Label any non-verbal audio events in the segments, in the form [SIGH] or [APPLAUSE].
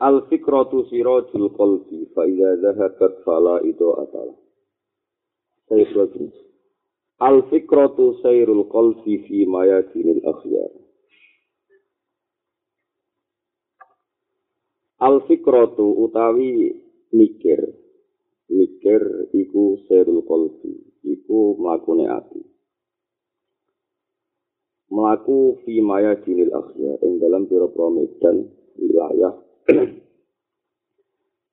Al-fikratu sirajul qalbi fa idza zahabat fala itu atala. Sayyidul Al-fikratu sayrul qalbi fi mayatinil akhyar. Al-fikratu utawi mikir. Mikir iku sayrul qalbi, iku mlakune ati. Melaku fi mayatinil akhyar ing dalam pira-pira medan wilayah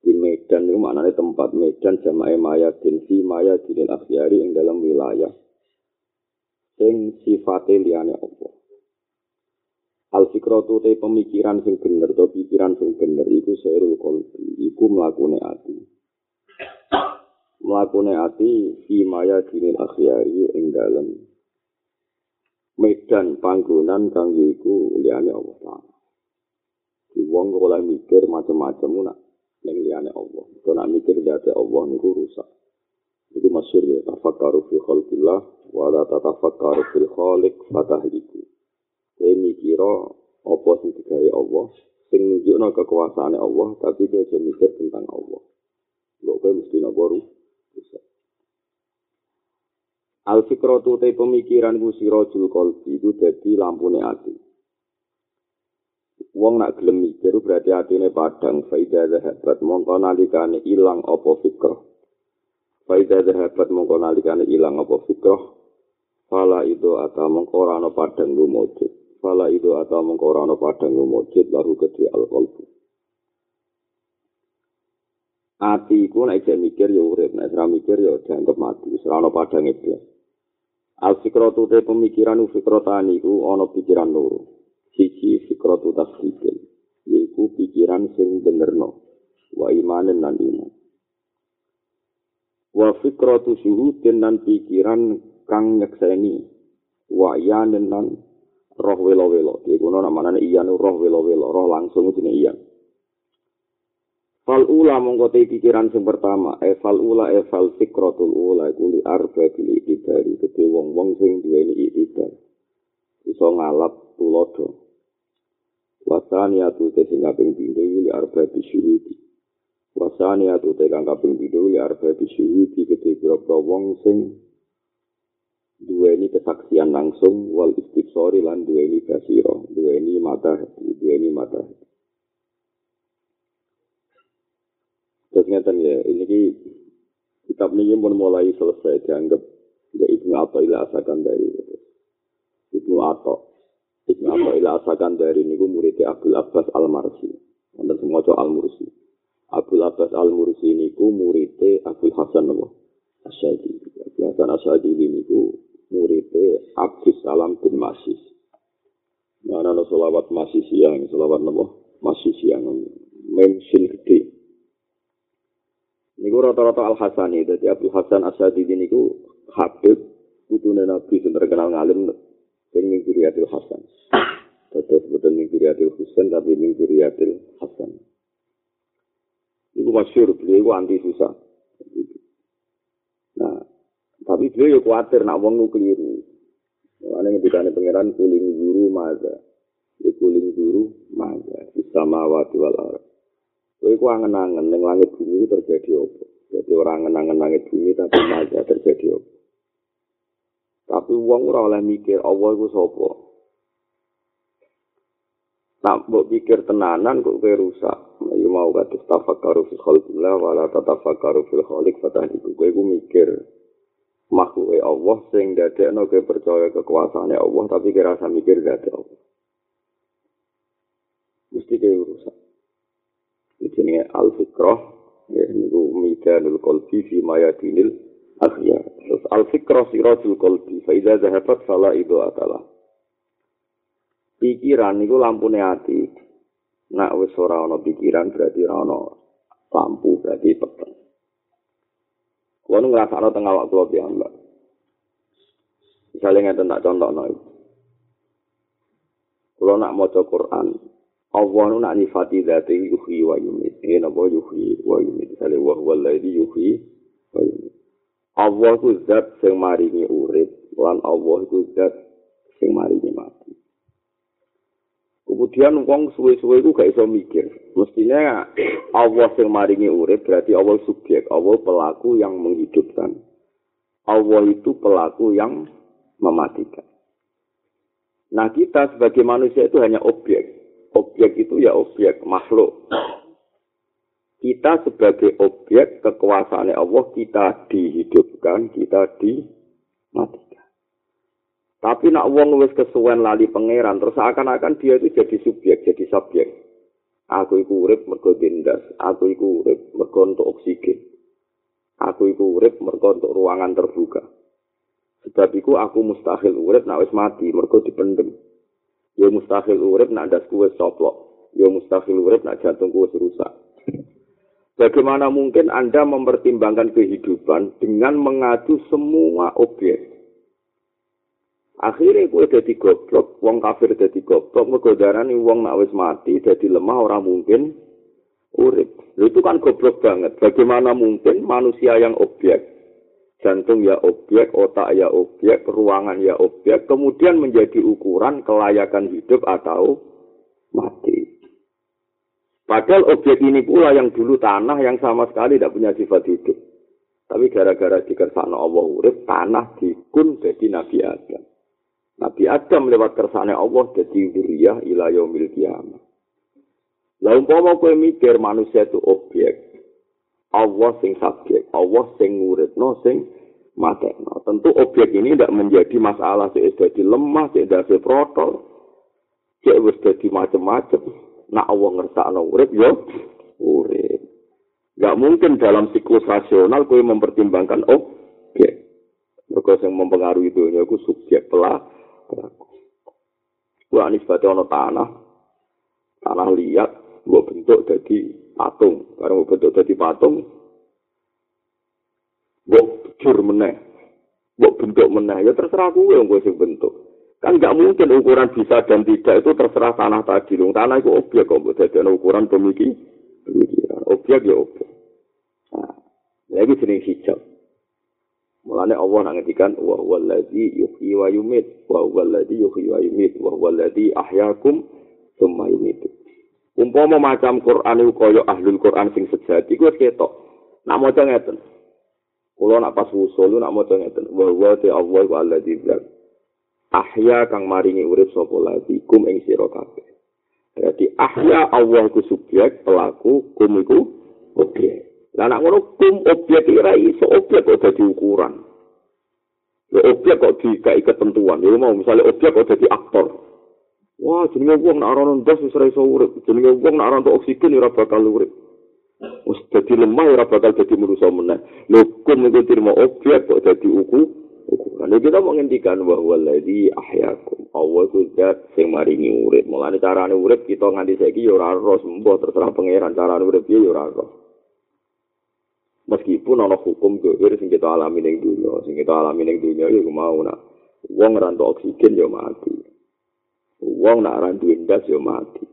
di Medan itu maknanya tempat Medan jamae maya din fi maya dinil akhyari yang dalam wilayah sing sifate liyane Allah. Al fikratu te pemikiran sing bener to pikiran sing bener iku serul qalbi iku mlakune ati. Mlakune ati fi maya dinil akhyari ing dalam Medan panggonan kang iku liyane Allah Ta'ala. Wong oleh mikir macam-macam nak ning liyane Allah. Kok nak mikir dadi Allah niku rusak. Itu masyhur ya, tafakkaru fi khalqillah wa la tatafakkaru fil khaliq fatahliku. Kowe mikira apa sing digawe Allah, sing nunjukno kekuasaane Allah, tapi kowe aja mikir tentang Allah. Kok kowe mesti napa rusak. Al-fikratu te pemikiran ku sirajul qalbi itu dadi lampune ati. Wong nak gelem mikir berarti atine padang faida zahabat mongko nalikane ilang apa fikr. Faida zahabat mongko nalikane ilang apa fikr. Fala itu ata mongko ora ana padang lumujud. Fala itu ata mongko ora ana padang lumujud lalu kedhi al-qalbu. Ati iku nek mikir ya urip, nek ora mikir ya dianggap mati, wis ora ana padang iblis. Al-fikratu te pemikiran fikrotani iku ana pikiran loro. Siji fikratu tasdiqin yaiku pikiran sing benerno wa imanen lan iman wa fikratu syuhudin lan pikiran kang nyekseni wa iyanen lan roh welo-welo iku ana namane iyan roh welo-welo roh langsung jenenge iyan Fal ula mongko te pikiran sing pertama, e fal ula e fal fikratul ula iku li arba bil itibari, wong-wong sing duweni itibar. Iso ngalap tulodo. Wasani atu te sing kaping pindho li arba bisyuhudi wasani atu te kang kaping pindho li arba bisyuhudi kete pira wong sing duweni kesaksian langsung wal istifsori lan duweni basiro duweni mata duweni mata terus ngeten ya ini ki kitab ini pun mulai selesai dianggap ya Ibnu Athaillah asakan dari Ibnu Athaillah Ibnu Abba'il asakan dari niku muridnya Abdul Abbas Al-Marsi. Wonten semua Al-Mursi. Abdul Abbas Al-Mursi niku muridnya Abdul Hasan Nabi. Asyadi. Abdul Hasan Asyadi niku muridnya Abdul Salam bin Masis. Mana ada selawat masih siang, selawat nama masih siang, mensin gede. Niku rata-rata Al Hasani, jadi Abdul Hasan Asyadi niku Habib, putune Nabi terkenal ngalim sing ning Kuriyatil Hasan. Terus betul ning Kuriyatil Husain tapi ning Kuriyatil Hasan. Iku masyur, beliau anti susah. Nah, tapi beliau ya khawatir nak wong keliru. Mana yang dikane pangeran kuling guru maza. Ya kuling guru maza. Sama wati wal arah. Kowe ku angen-angen ning langit bumi terjadi apa? Jadi orang angen-angen langit bumi tapi maza terjadi apa? Tapi wong ora oleh mikir Allah iku sapa. Nak mbok pikir tenanan kok kowe rusak. Ayo mau kados tafakkaru fi khalqillah wa la tatafakkaru fil khaliq fatahdi kowe iku mikir makhluk Allah sing dadekno kowe percaya kekuasaane Allah tapi kira rasa mikir dadek Allah. Mesti kowe rusak. Ini al-fikrah, ya, ini midanul qalbi fi mayadinil akhya. Terus al-fikrah sirajul qalbi fa idza zahabat fala idu. Pikiran niku lampune ati. Nak wis ora ana pikiran berarti ora ana lampu berarti peteng. Kulo nu ngrasakno teng awak kula piyambak. Misalnya ngeten tak contohno itu. Kulo nak maca Quran, Allah nu nak nifati dzati yuhyi wa yumit. Ini napa yuhyi wa yumit. Sale wa huwa alladhi yuhyi wa yumit. Allah ku zat sing maringi urip lan Allah ku zat sing maringi mati. Kemudian wong suwe-suwe iku gak iso mikir. Mestinya Allah sing maringi urip berarti Allah subjek, Allah pelaku yang menghidupkan. Allah itu pelaku yang mematikan. Nah kita sebagai manusia itu hanya objek. Objek itu ya objek, makhluk. Kita sebagai objek kekuasaan Allah, kita dihidupkan, kita dimatikan. Tapi nak wong wis kesuwen lali pangeran terus akan-akan dia itu jadi subjek, jadi subjek. Aku iku urip mergo dindas, aku iku urip mergo untuk oksigen. Aku iku urip mergo untuk ruangan terbuka. Sebab iku aku mustahil urip nak wis mati mergo dipendem. Ya mustahil urip nak dasku wis soplok. Ya mustahil urip nak jantungku wis rusak. Bagaimana mungkin Anda mempertimbangkan kehidupan dengan mengadu semua objek? Akhirnya kue jadi goblok, wong kafir jadi goblok, mergo darani wong nak wis mati, jadi lemah orang mungkin urip. Itu kan goblok banget. Bagaimana mungkin manusia yang objek, jantung ya objek, otak ya objek, ruangan ya objek, kemudian menjadi ukuran kelayakan hidup atau mati. Padahal objek ini pula yang dulu tanah yang sama sekali tidak punya sifat hidup. Tapi gara-gara dikersana Allah urip, tanah dikun jadi Nabi Adam. Nabi Adam lewat kersane Allah jadi wuriyah ila yaumil kiamat. Lah umpama kowe mikir manusia itu objek, Allah sing subjek, Allah sing nguritno sing matekno. Tentu objek ini tidak menjadi masalah sing dadi lemah, dadi protol. Cek wis dadi macem-macem. Nak Allah ngersakno urip yo urip. Gak mungkin dalam siklus rasional kowe mempertimbangkan objek. Mereka yang mempengaruhi dunia itu subjek pelak, Gua anis ono tanah, tanah liat, gua bentuk jadi patung. Karena gua bentuk jadi patung, gua jur meneh, gua bentuk meneh. Ya terserah gue yang sih bentuk. Kan nggak mungkin ukuran bisa dan tidak itu terserah tanah tadi. Dong. Tanah itu objek kok, jadi ukuran pemikiran. Objek ya objek. Nah, lagi jenis hijau. Mulane Allah nang ngendikan wa huwallazi yuhyi wa yumit wa huwallazi yuhyi wa yumit wa huwallazi ahyaakum tsumma yumit. Umpama macam Quran iku kaya ahlul Quran sing sejati iku ketok. Nak maca ngeten. Kula nak pas usul nak maca ngeten wa huwa ta Allah wa zat. Ahya kang maringi urip sapa lagi kum ing sira kabeh. Berarti ahya Allah ku subjek, pelaku, kum iku objek. Lah nek ngono kum objek ora iso objek kok dadi ukuran. Ya objek kok dikai ketentuan. Ya mau misalnya objek kok dadi aktor. Wah, jenenge wong nek ora ndas wis ora iso urip. Jenenge wong nek ora oksigen ora bakal urip. Wis dadi lemah ora bakal dadi manusa meneh. Lho kum iku terima objek kok dadi uku. Ukuran. Ini kita mau ngendikan bahwa lagi ahyakum. Allah itu zat sing maringi urip. Mulane carane urip kita nganti saiki ya ora ros, mbah terserah pangeran carane urip ya ora ros. meskipun ana hukum geger sing kita alami ning dunya sing kita alami ning dunya ya mau nak wong rantu oksigen ya mati wong nak rantu ndas ya mati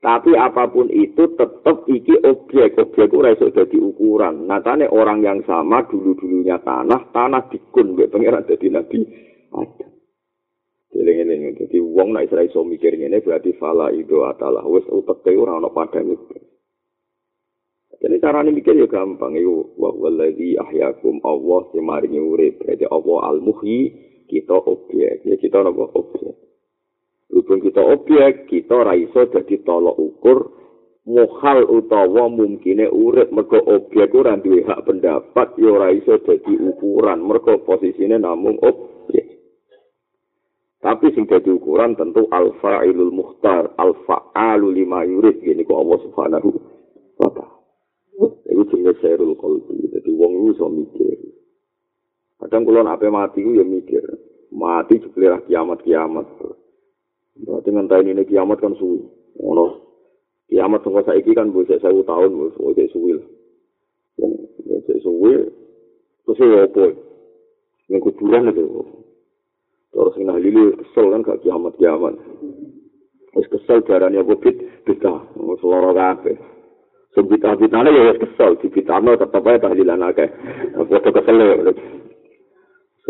tapi apa pun itu tetap iki objek objek ora iso dadi ukuran natane orang yang sama dulu dulunya tanah tanah dikun mbek pangeran dadi nabi ada jadi wong nak iso mikir ngene berarti fala itu adalah wis utek ora ana padane. Jadi cara ini mikir ya gampang. Itu wahwalladhi ahyakum Allah si maringi. Berarti Allah al-muhyi kita objek. Ya kita apa objek. Walaupun kita objek, kita raiso jadi tolok ukur muhal utawa mungkine urip mergo objek ora duwe hak pendapat ya ora iso dadi ukuran mergo posisine namung objek tapi sing dadi ukuran tentu al-fa'ilul muhtar al-fa'alu lima yurid gini kok Allah subhanahu wa ta'ala Iku jenenge serul qalbi. Dadi wong iku iso mikir. Kadang kula nek mati ku ya mikir. Mati jebule kiamat-kiamat. Berarti ngenteni ini kiamat kan suwi. Ngono. Kiamat sangka saiki kan mbok sewu tahun oke suwi lah. Wong suwi terus ya opo? Ning kuburan itu. Terus sing lili kesel kan gak kiamat kiamat. Wis kesel darane apa bit bita, wis lara kabeh. Sebita bitane ya kesel, dibitano tetep ae tahlilan akeh. Foto kesel ya.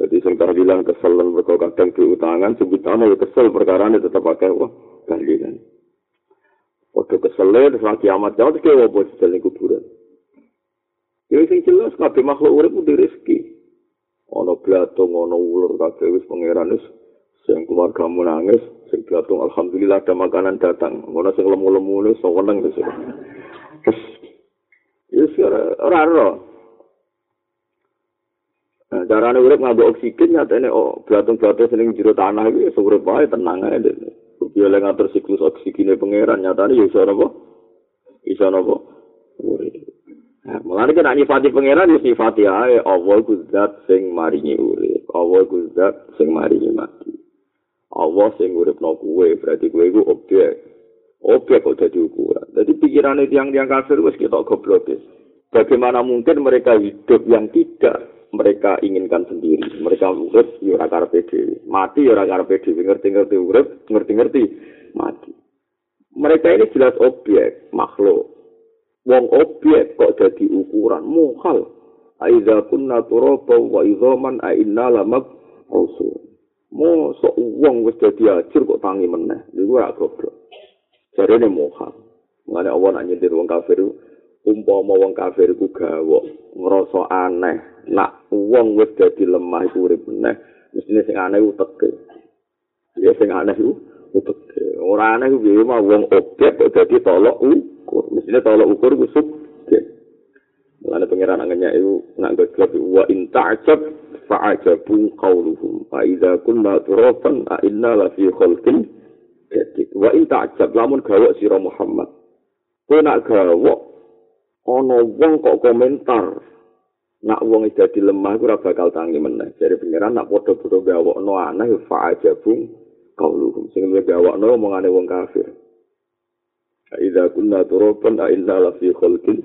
Jadi sing tahlilan kesel mergo kadang diutangan, sebitane ya kesel perkara ini tetep akeh wah tahlilan. Waktu keselnya, terus lagi amat jauh, terus kayak di dalam kuburan. Ya, yang jelas, kabeh makhluk urip udah rezeki. Ono blatung, ono ular, kabeh wis pangeran wis sing keluarga nangis, sing blatung alhamdulillah ada makanan datang. Ono sing lemu-lemu wis seneng wis. Terus ya ora ora. Nah, carane urip nganggo oksigen nyatane oh blatung-blatung sing jero tanah iki wis urip wae tenang ae. Dia lagi ngatur siklus oksigennya pangeran nyatanya ya iso apa? Iso apa? Nah, mulane kan nyifati pangeran ya nyifati ae Allah ku zat sing maringi urip. Allah ku zat sing maringi mati. Allah sing uripno kuwe berarti kuwe iku objek. Objek kok dadi ukuran. Jadi pikiran tiang-tiang kafir wis kita goblok. Bagaimana mungkin mereka hidup yang tidak mereka inginkan sendiri. Mereka urip ya ora karepe dhewe. Mati ya ora karepe dhewe. Ngerti-ngerti urip, ngerti-ngerti mati. Mereka ini jelas objek, makhluk. Wong objek kok jadi ukuran mukhal. Aiza kunna turaba wa idhaman a inna lamak usul. Mo sok wong wis dadi ajur kok tangi meneh. Iku ora goblok. Jarene mukhal. Mengenai Allah nak nyindir wong kafir umpama wong kafir iku gawok ngrasa aneh. Nak wong wis dadi lemah iku urip meneh mestine sing aneh uteke. Ya sing aneh iku uteke. Ora aneh piye mah wong objek kok dadi tolok ukur. Mestine tolok ukur iku sub Mulane pangeran angenya iku nak geglek wa in ta'jab fa'ajabu qawluhum fa idza kunna turafan a inna la fi khalqin jadid. Wa in ta'jab lamun gawok sira Muhammad. Kowe nak gawok ana wong kok komentar nak wong dadi lemah ora bakal tangi meneh. Jare pengiran nak padha-padha gawokno aneh fa aja bung kauluhum sing gawokno omongane wong kafir. Aida kunna turaban a inna la fi khalqin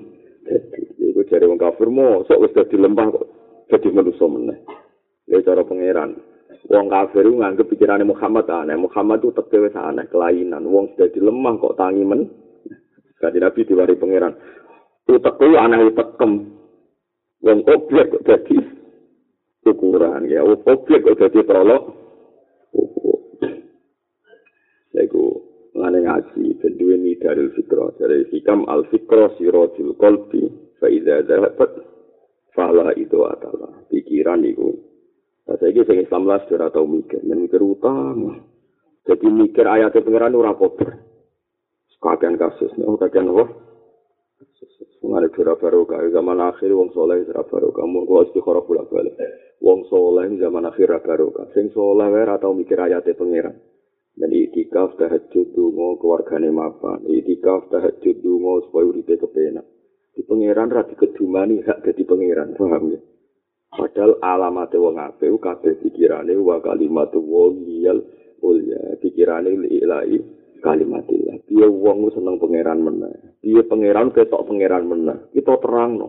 iku jare wong kafir mo sok wis dadi lemah kok dadi manusa meneh. Ya cara pangeran wong kafir nganggep pikirane Muhammad aneh. Muhammad itu teke wis aneh kelainan. Wong dadi lemah kok tangi men Kanjeng Nabi diwari pangeran utek kuwi aneh utekem wong objek kok dadi ukuran ya. Objek kok dadi prolog. Iku ngane ngaji benduwe ni dari fikra dari hikam al fikra siratul qalbi fa idza dhahabat fala itu adalah pikiran iku. Saya ini sing Islam lah sudah tahu mikir, dan mikir utang. Jadi mikir ayatnya pengiran ora kober. Kagian kasus, nih, kagian apa? Mengenai kira barokah, zaman akhir wong soleh ora barokah. Mun kula istikharah pula balik. Wong soleh zaman akhir ora barokah. Sing soleh wae ora tau mikir ayate pangeran. Dan itikaf tahajud donga keluargane mapan. Itikaf tahajud donga supaya uripe kepenak. Di pangeran ra dikedumani hak dadi pangeran, paham ya? Padahal alamat wong apik kabeh pikirane wa kalimatu wa liyal ulya. Pikirane ilahi kalimatillah. Dia wong seneng pangeran meneh. Dia pangeran ketok pangeran meneh. Kita terang no.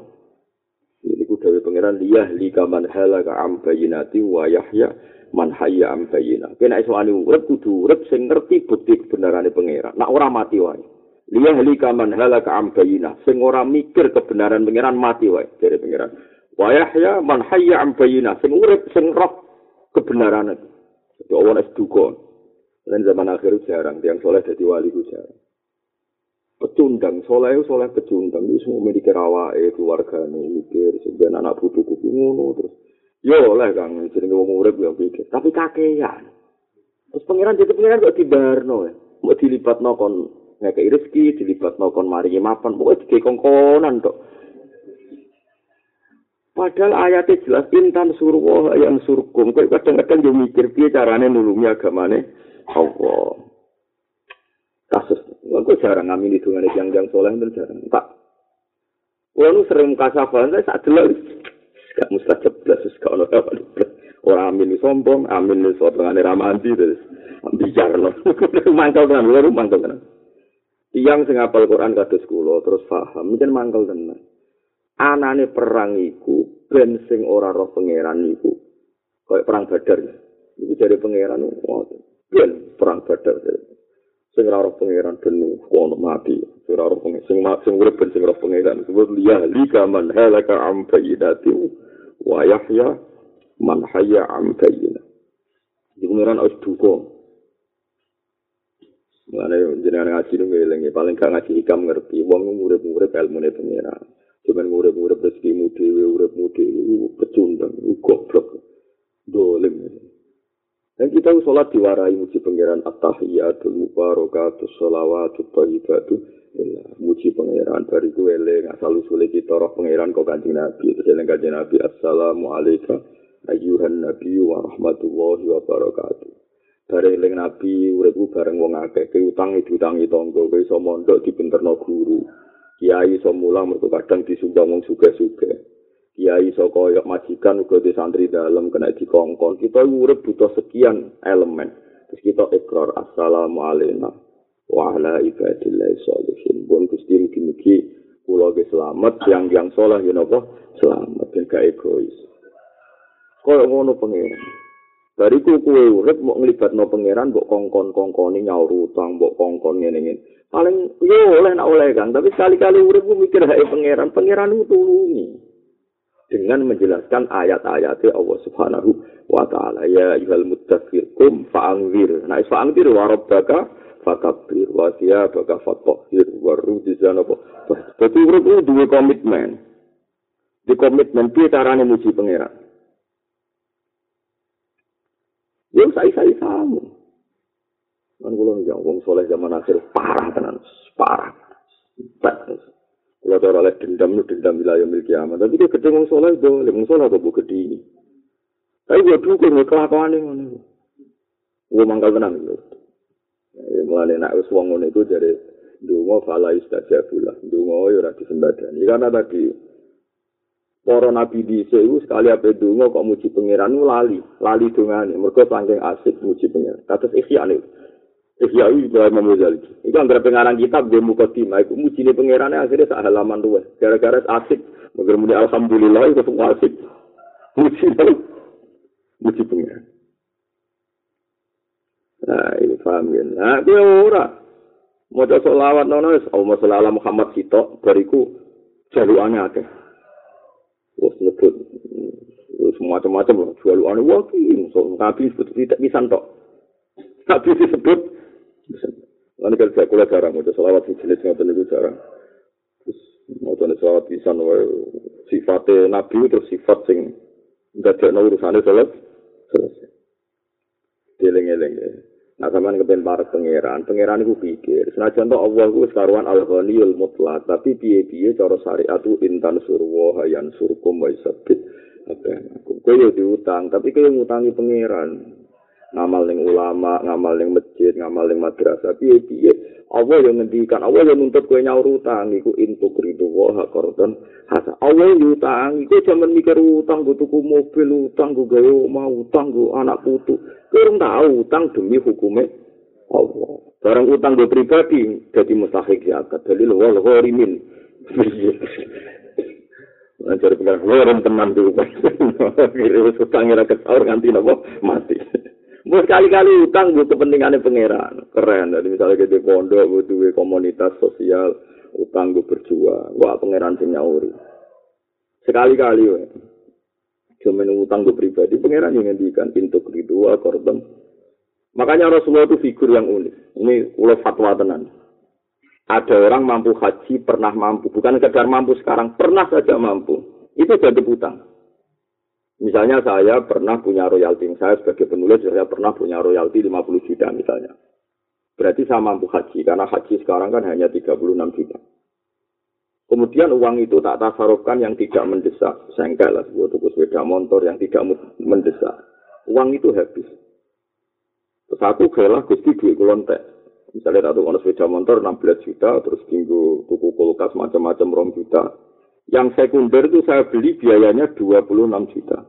Ini ku dawe pangeran liyah li kaman halaka am bayinati wa yahya man hayya am bayina. Kena iso ani urip kudu urip sing ngerti bukti kebenarane pangeran. Nak ora mati wae. Liyah li kaman halaka am bayina. Sing mikir kebenaran pangeran mati wae dari pangeran. Wa yahya man hayya am bayina. Sing urip sing roh kebenaran. Jadi Allah es. Dan zaman akhir jarang, yang soleh jadi wali itu jarang. Pecundang, soleh soleh pecundang. Itu semua memiliki rawa, eh, keluarga mikir, sebenarnya anak butuh kuku ngono, terus. Yo oleh kang, jadi ngomong urip yang pikir. Tapi kakean. Terus pangeran jadi pangeran kok dibarno ya. Mau dilipat nokon ngekei rezeki, dilipat nokon mari mapan, pokoknya dikongkonan kok. Padahal ayatnya jelas intan surwo yang surkum. Kau kadang-kadang juga mikir piye carane nulungi agamane Allah. Kasus, aku jarang ngamin itu dengan yang yang soleh itu jarang. Tak. Kalau sering kasafalan saya saat dulu gak mustajab gak ono apa Orang amin sombong, amin ini ramanti terus bicara loh. Mantap kan, baru mantap kan. Tiang sing apal Quran kados kula terus paham, mungkin mangkel tenan. Anane perang iku ben sing ora roh pangeran iku. Kayak perang Badar. Iku dari pangeran ngoten. Ben perang Badar. Sing ora roh pangeran ben kono mati. Sing ora roh pangeran sing urip ben sing roh pangeran. Sebut liya lika man halaka am bayyinati wa yahya man hayya am bayyinah. Iku pangeran wis duka. Mulane jenengan ngaji nu ngeling paling gak ngaji hikam ngerti wong urip-urip ilmune pangeran. Cuman urip-urip rezekimu dhewe uripmu dhewe pecundang goblok. Dolim. Dan kita sholat diwarai muji pangeran at-tahiyatul mubarakatus sholawatut thayyibatu muji pangeran. Dari gue eling asal usule kita roh pangeran kok kanjeng Nabi. Terus eling kanjeng Nabi. Assalamu alayka ayyuhan nabi wa barakatuh. Bareng eling nabi uripku bareng wong akeh. Ke utang diutangi tangga. Kowe iso mondok dipinterno guru. Kiai iso mulang mergo kadang disumbang wong sugih-sugih kiai iso koyo majikan uga di santri dalam kena dikongkon. Kita urip butuh sekian elemen. Terus kita ikrar assalamu alaikum wa ala ibadillah sholihin. Pun gusti mugi-mugi kula ge selamat yang yang soleh ya napa? Selamat dan gak egois. Koyo ngono pengen Bariku kue urip mau ngelibat no pangeran, mbok kongkon kongkoni nyaur utang, mbok kongkon ngene ngene. Paling yo oleh nak oleh kan, tapi sekali-kali urip mikir hai pangeran, pangeran itu tulungi dengan menjelaskan ayat-ayatnya Allah Subhanahu wa taala ya ayyuhal mudaththir kum fa'anzir. Nah, fa'anzir wa rabbaka fakabbir wa thiyabaka fatahhir wa rujzana. Dadi urip itu dua komitmen. Di komitmen piye carane muji pangeran? Ya saya-saya kamu. Kan kula nggih wong soleh zaman akhir parah tenan, parah. Kalau ada oleh dendam, dendam wilayah milik kiamat. Tapi dia gede wong soleh, boleh wong soleh apa gede ini. Tapi gue dukung, gue kelakuan ini. Gue mangkal tenang. Ya, mulai nak wis wong ngono itu dari dungo fala istajabulah. Dungo ya ora disembadani. Karena tadi para nabi di sewu sekali apa dungo kok muji pangeran lali lali dongane mergo saking asik muji pangeran kados ikhya ikhya Ibrahim Muzali itu anggere pengarang kitab gue muka timah itu muji pangeran akhirnya sak halaman dua gara-gara asik. Muni alhamdulillah itu semua asik. Muji muji pangeran nah ini paham ya. Nah gue ora. Mau solawat nono Allah Muhammad Sito bariku jaluannya akeh. Wis nyebut. Wis macam-macam loh jual ane waki so nabi sebut tidak bisa tok. Nabi disebut Lalu kalau saya kuliah jarang, mau selawat di jenis nggak itu jarang. Terus mau selawat bisa sifatnya nabi terus sifat sing nggak ada urusannya selesai. Selesai. Dileng-eleng ya. Nah, sampean kepen para pangeran, pangeran iku pikir, senajan to Allah ku sekaruan al-ghaniyul mutlak, tapi piye-piye cara syariat itu intan surwa hayan surkum wa sabit. Kowe yo diutang, tapi kowe ngutangi pangeran. Ngamal ning ulama, ngamal ning masjid, ngamal ning madrasah, piye-piye. Allah yang ngendikan, Allah yang nuntut kowe nyaur utang iku intuk ridu wa qardon hasa. Allah yo utang, iku jaman mikir utang go tuku mobil, utang go gawe omah, utang go anak putu. Kurang tahu utang demi hukumnya Allah. Barang utang gue pribadi jadi mustahik zakat. Dalil wal gharimin. [LAUGHS] Lancar bilang lorong teman dulu. [LAUGHS] Kira utang ngira kesahur nganti nopo mati. Mau sekali-kali utang gue kepentingannya pangeran. Keren. Jadi misalnya kita pondok, duwe komunitas sosial, utang gue berjuang. Wah pangeran sing nyauri. Sekali-kali, cuma utang gue pribadi pangeran yang ngendikan pintu kedua korban makanya Rasulullah itu figur yang unik ini ulah fatwa tenan ada orang mampu haji pernah mampu bukan sekedar mampu sekarang pernah saja mampu itu jadi utang misalnya saya pernah punya royalti saya sebagai penulis saya pernah punya royalti 50 juta misalnya berarti saya mampu haji karena haji sekarang kan hanya 36 juta Kemudian uang itu tak tasarufkan yang tidak mendesak. Sengkel lah, sebuah tuku sepeda motor yang tidak mendesak. Uang itu habis. Terus aku galah gusti duit kulontek. Misalnya tak tukang sepeda motor 16 juta, terus tinggu tuku kulkas macam-macam rom juta. Yang sekunder itu saya beli biayanya 26 juta.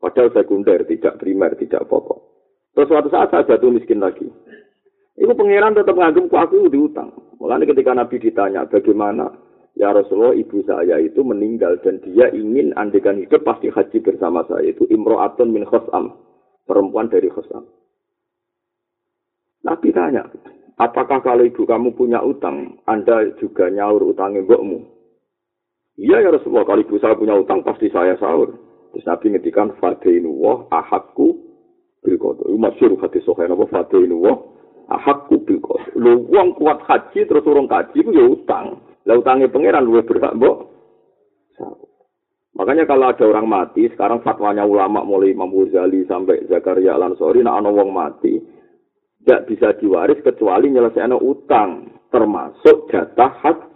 Padahal sekunder, tidak primer, tidak pokok. Terus suatu saat saya jatuh miskin lagi. Itu pangeran tetap ngagum aku diutang. Mulanya ketika Nabi ditanya bagaimana ya Rasulullah ibu saya itu meninggal dan dia ingin andekan hidup pasti haji bersama saya itu imro'atun min khosam perempuan dari khosam. Nabi tanya, apakah kalau ibu kamu punya utang, Anda juga nyaur utangnya mbokmu? Iya ya Rasulullah, kalau ibu saya punya utang pasti saya sahur. Terus Nabi ngedikan wah ahakku bil qada. Iku masyhur hadis sahih napa wah ahakku bil. Lu wong kuat haji terus urung kaji ku ya utang. Lah utange pangeran luwih berhak mbok. Makanya kalau ada orang mati, sekarang fatwanya ulama mulai Imam Ghazali sampai Zakaria Al-Ansori, nah ana wong mati, tidak bisa diwaris kecuali nyelesaikan utang termasuk jatah haji.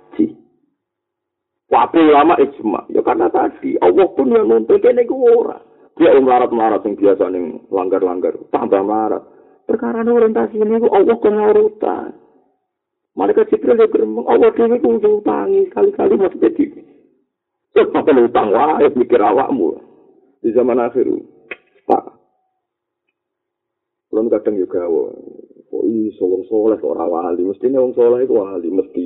Wapi ulama ijma, ya karena tadi Allah pun yang nuntun kene ku ora. Dia yang melarat-melarat yang biasa ning langgar-langgar, tambah melarat. Perkara orientasi ini ku Allah kena utang. Mereka Jibril ya geremeng, Allah dhewe ku utangi kali-kali masih jadi. Ya pakai utang wae mikir awakmu. Di zaman akhir. Pak, Kulon kadang juga, kok ini solong soleh orang wali, mesti ini orang soleh itu wali, mesti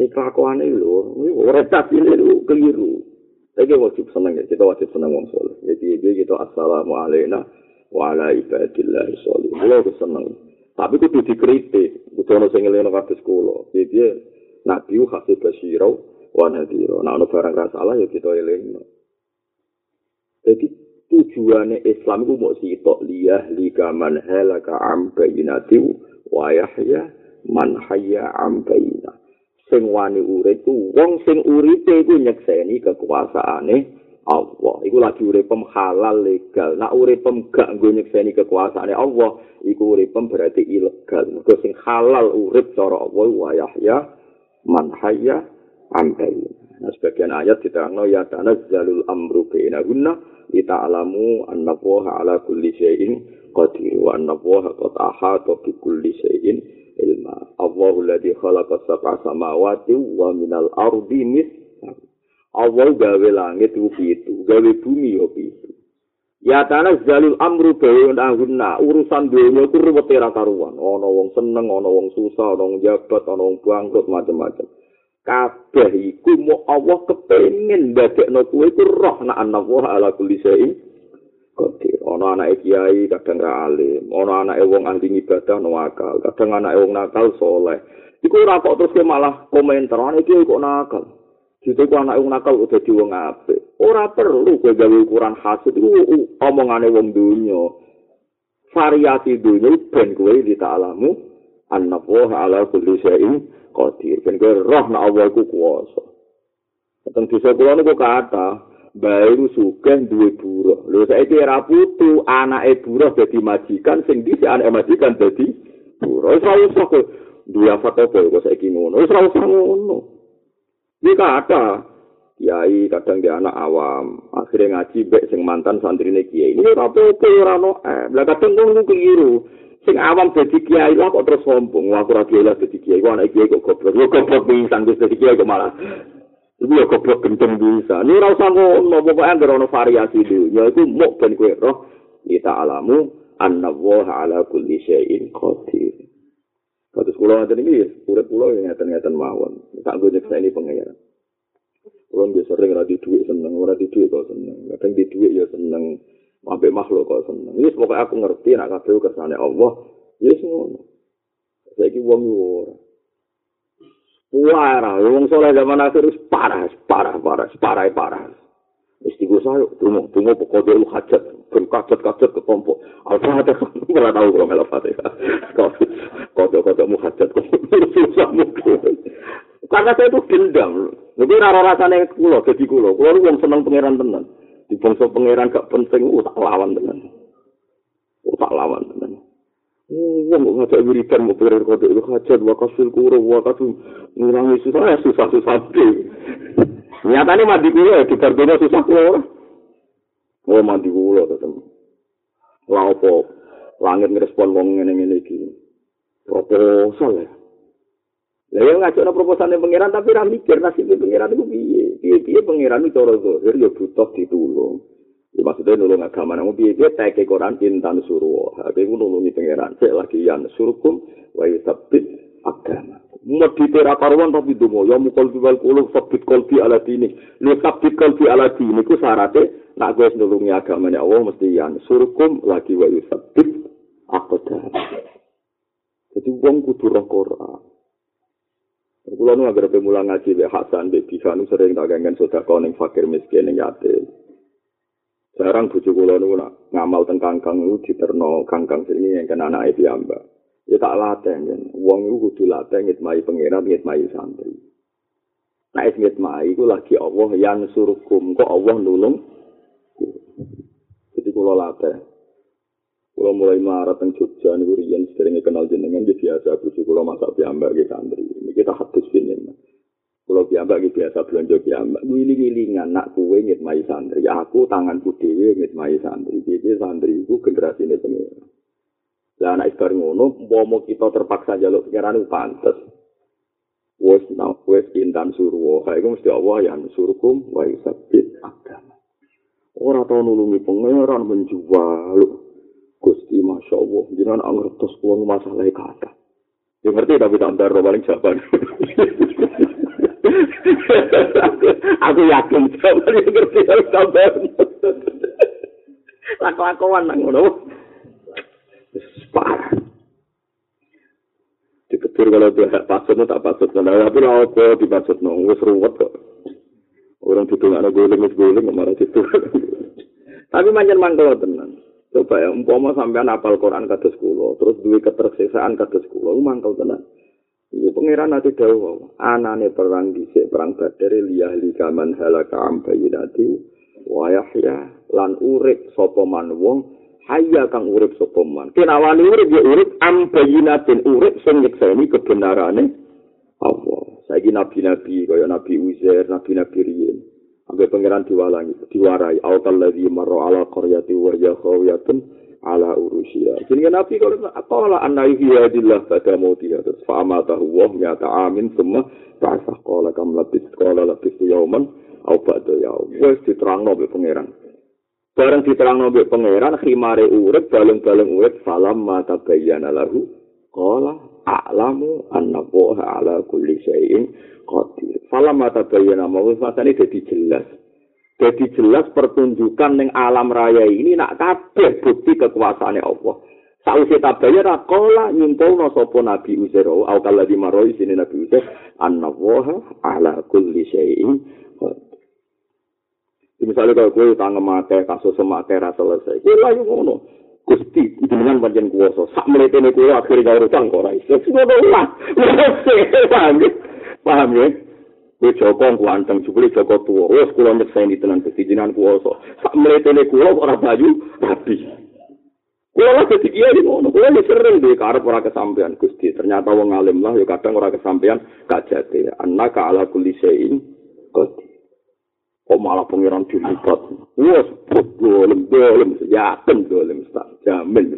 ini. Ini kelakuan ini loh, ini retak ini loh, keliru. Tapi wajib senang ya, kita wajib senang orang soleh. Jadi dia gitu, assalamualaikum wa ala ibadillahi soleh. Kalau aku senang. Tapi itu dikritik, itu orang yang ngelih ngelih sekolah. Jadi nabi hasil basirau, wa nadiro. Nah, barang rasalah ya kita ngelih. Jadi tujuane Islam iku mok sitok liyah lika man halaka am bayinati wa yahya man hayya am bayina sing wani urip ku wong sing uripe iku nyekseni kekuasaane Allah. Iku lagi urip halal legal. Nak urip gak nggo nyekseni kekuasaane Allah iku urip berarti ilegal. Mergo sing halal urip cara Allah wa yahya man hayya am bayina Nah, sebagian ayat diterangno ya tanazzalul amru bainahunna kita alamu ala kulli syai'in qadir wa anna woha qad ahata bi kulli syai'in ilma Allahu alladhi khalaqa sab'a samawati wa minal ardi mis Allah gawe langit itu pitu, gawe bumi yo pitu. Ya tanah zalil amru bayon ahunna urusan dunia itu ruwet karuan. Ono wong seneng, ono wong susah, ono wong jabat, ono wong bangkrut macam-macam. kabeh iku mau Allah kepengin ndadekno kuwe iku roh nak ana ala kulli syai'in qadir ana anake kiai kadang ra alim. Ana anake wong ahli ibadah no akal. Kadang anake wong nakal soleh. Iku ora kok terus malah komentar ana iki kok nakal? Jadi ku anak wong nakal udah di wong apik. Ora perlu kowe gawe ukuran hasil iku omongane wong donya. Variasi donya ben kowe ditalamu annahu ala kulli syai'in qadir. Ben kowe roh nek Allah iku kuwasa. Teng desa kula niku kata bae sugih duwe buruh lho saiki ora putu anake buruh dadi majikan sing dhisik anake majikan dadi buruh ora usah kok duwe foto kok saiki ngono? Wis ora usah ngono. Iki kata Kiai kadang dia anak awam, akhirnya ngaji bek sing mantan santri ini kiai. Ini apa-apa ora no, eh, lah kadang ngono keliru. sing awam dadi kiai lah kok terus sombong. Wah ora kiai lah dadi kiai. Kok anak kiai kok goblok. Yo goblok pisan dadi kiai kok malah iku yo goblok kenceng bisa ini ora usah ngono pokoke anggere ono variasi dhewe ya iku mok ben kowe roh kita alamu anna wa ala kulli syai'in qadir Kados kula ngaten iki urip kula yang ngaten-ngaten mawon tak go nyeksa ini pengayaran Kulo nggih sering di dhuwit seneng, ora dhuwit kok seneng. Kadang di dhuwit ya seneng, Sampai makhluk kok seneng. Ini pokoknya aku ngerti nak kabeh kersane Allah. Ya ngono. Saiki wong ora. Wah, wong soleh zaman akhir wis parah, parah, parah, parah, parah. Istigo saya, tunggu, tunggu pokok dia lu hajat, ben kacat kacat ke kelompok. Al-Fatihah, [LAUGHS] nggak tahu kalau nggak Al-Fatihah. Kode kode mu hajat, susah mungkin. [LAUGHS] Karena saya itu dendam. Jadi rara rasanya kulo, jadi kulo. Kulo lu seneng pangeran tenan. di bangsa pangeran gak penting uh tak lawan tenan uh tak lawan tenan wong ngajak wiridan mau pikir kode itu hajat wa kasil kuro wa kasil ngurangi susah ya susah susah. Deh nyatanya mandi kulo ya di kartunya susah kulo oh mandi kulo tetep lah apa? Langit ngerespon wong ngene-ngene iki. Proposal ya Lah yang ngajak no proposal pangeran tapi ra mikir nasib pangeran itu piye. Piye-piye pangeran itu cara zahir ya butuh ditulung. Ya maksudnya nulung agama nang piye-piye teke Quran intan suruh. Tapi ku nulungi pangeran. Cek lagi yang surkum wa yusabbit agama. Medite ra karuan tapi donga ya mukul wal kulub sabit kalbi ala dini. Lu sabit kalbi ala dini ku syarate nak kowe nulungi agamane Allah mesti yan surkum lagi wa yusabit aqdam. Jadi wong kudu roh Quran. Kulo nu agar pemula ngaji be Hasan be Bifanu sering tak gangen sedekah ning fakir miskin ning yatim. Sekarang bujuk kulo nu nak ngamal teng kangkang itu diterno kangkang sini yang kena anak piyambak. Ya tak latih kan. Wong itu kudu latih ngitmai pangeran, ngitmai santri. Nah, es ngitmai itu lagi Allah yang suruhkum. Kok Allah nulung? Jadi kalau latih. Kalau mulai marah teng Jogja, ini Rian sering kenal jenengan, dia biasa bujuk kalau masak piambak ke santri. Ini kita hadus ini. Kalau piambak biasa belanja piambak. Wiling-wilingan, nak kue ngitmai santri. Aku tanganku dewe ngitmai santri. Jadi santri generasi ini pengeran. Lah anak ibar ngono, umpama kita terpaksa jaluk pengiran itu pantes. Wes nang wes intan surwo, ha iku mesti Allah yang surkum wa yusabbit agama. Ora tau nulungi pengiran menjual. Gusti Masya Allah, jangan ngertos uang masalah kata. Ya ngerti tapi tak paling jawaban. [LAUGHS] [LAUGHS] Aku yakin yang ngerti harus tambah. [LAUGHS] Laku-lakuan nang ngono. parah. Dikebur kalau dia tak pasut, tak pasut. Nah, tapi lah apa dipasut, no, wis ruwet kok. Orang itu nggak ada guling, wis guling, marah itu. [LAUGHS] tapi manjan mangkal tenan. Coba ya, umpama sampean apal Quran kados kula, terus duwe ketersesaan kados kula, mangkal tenan. Ini pangeran nanti dawa, anane perang dhisik perang Badar liyah likaman halaka am bayyinati wa yahya lan urip sapa man wong hayya kang urip sapa man. Kenawani urip ya urip am bayinatin urip sing nyekseni kebenarane Allah. Saiki nabi-nabi kaya Nabi Uzair, nabi-nabi riyen. Ambe pangeran diwalangi, diwarai autal ladzi marra ala qaryati wa ya khawiyatun ala urusiya. Jenenge nabi kalau aqala anna yuhiyadillah pada mautiha terus fa amatahu wa mi'ata amin semua ta'asa qala kam labis qala labis yauman au ba'da yaum. Wes diterangno be pangeran. bareng diterangno mbek pangeran khimare urip balung-balung urip salam mata bayyana lahu qala a'lamu anna allaha ala kulli syai'in qadir salam mata bayyana mau masane dadi jelas dadi jelas pertunjukan ning alam raya ini nak kabeh bukti kekuasaane Allah. Sausi tabaya rakola nyimpulno sopo Nabi Uzair. Au kala di maroi sini Nabi Uzair anna ala kulli syai'in misalnya kalau gue utang mate kasus semate rasa selesai gue lagi ngono. Gusti dengan bagian kuoso sak melete nih gue akhirnya gak utang kok rais gue lah. Paham ya paham ya gue joko kuanteng juga joko tua. Sekolah nyeksa ini tenan gusti jinan kuoso sak melete nih gue orang baju rapi gue lah jadi dia di ngono gue ini sering deh karep orang kesampean gusti. Ternyata wong alim lah ya kadang orang kesampean gak jadi anak ala kulisein gusti kok malah pengiran dilibat. Wes, dolem dolem yakin dolem jamin.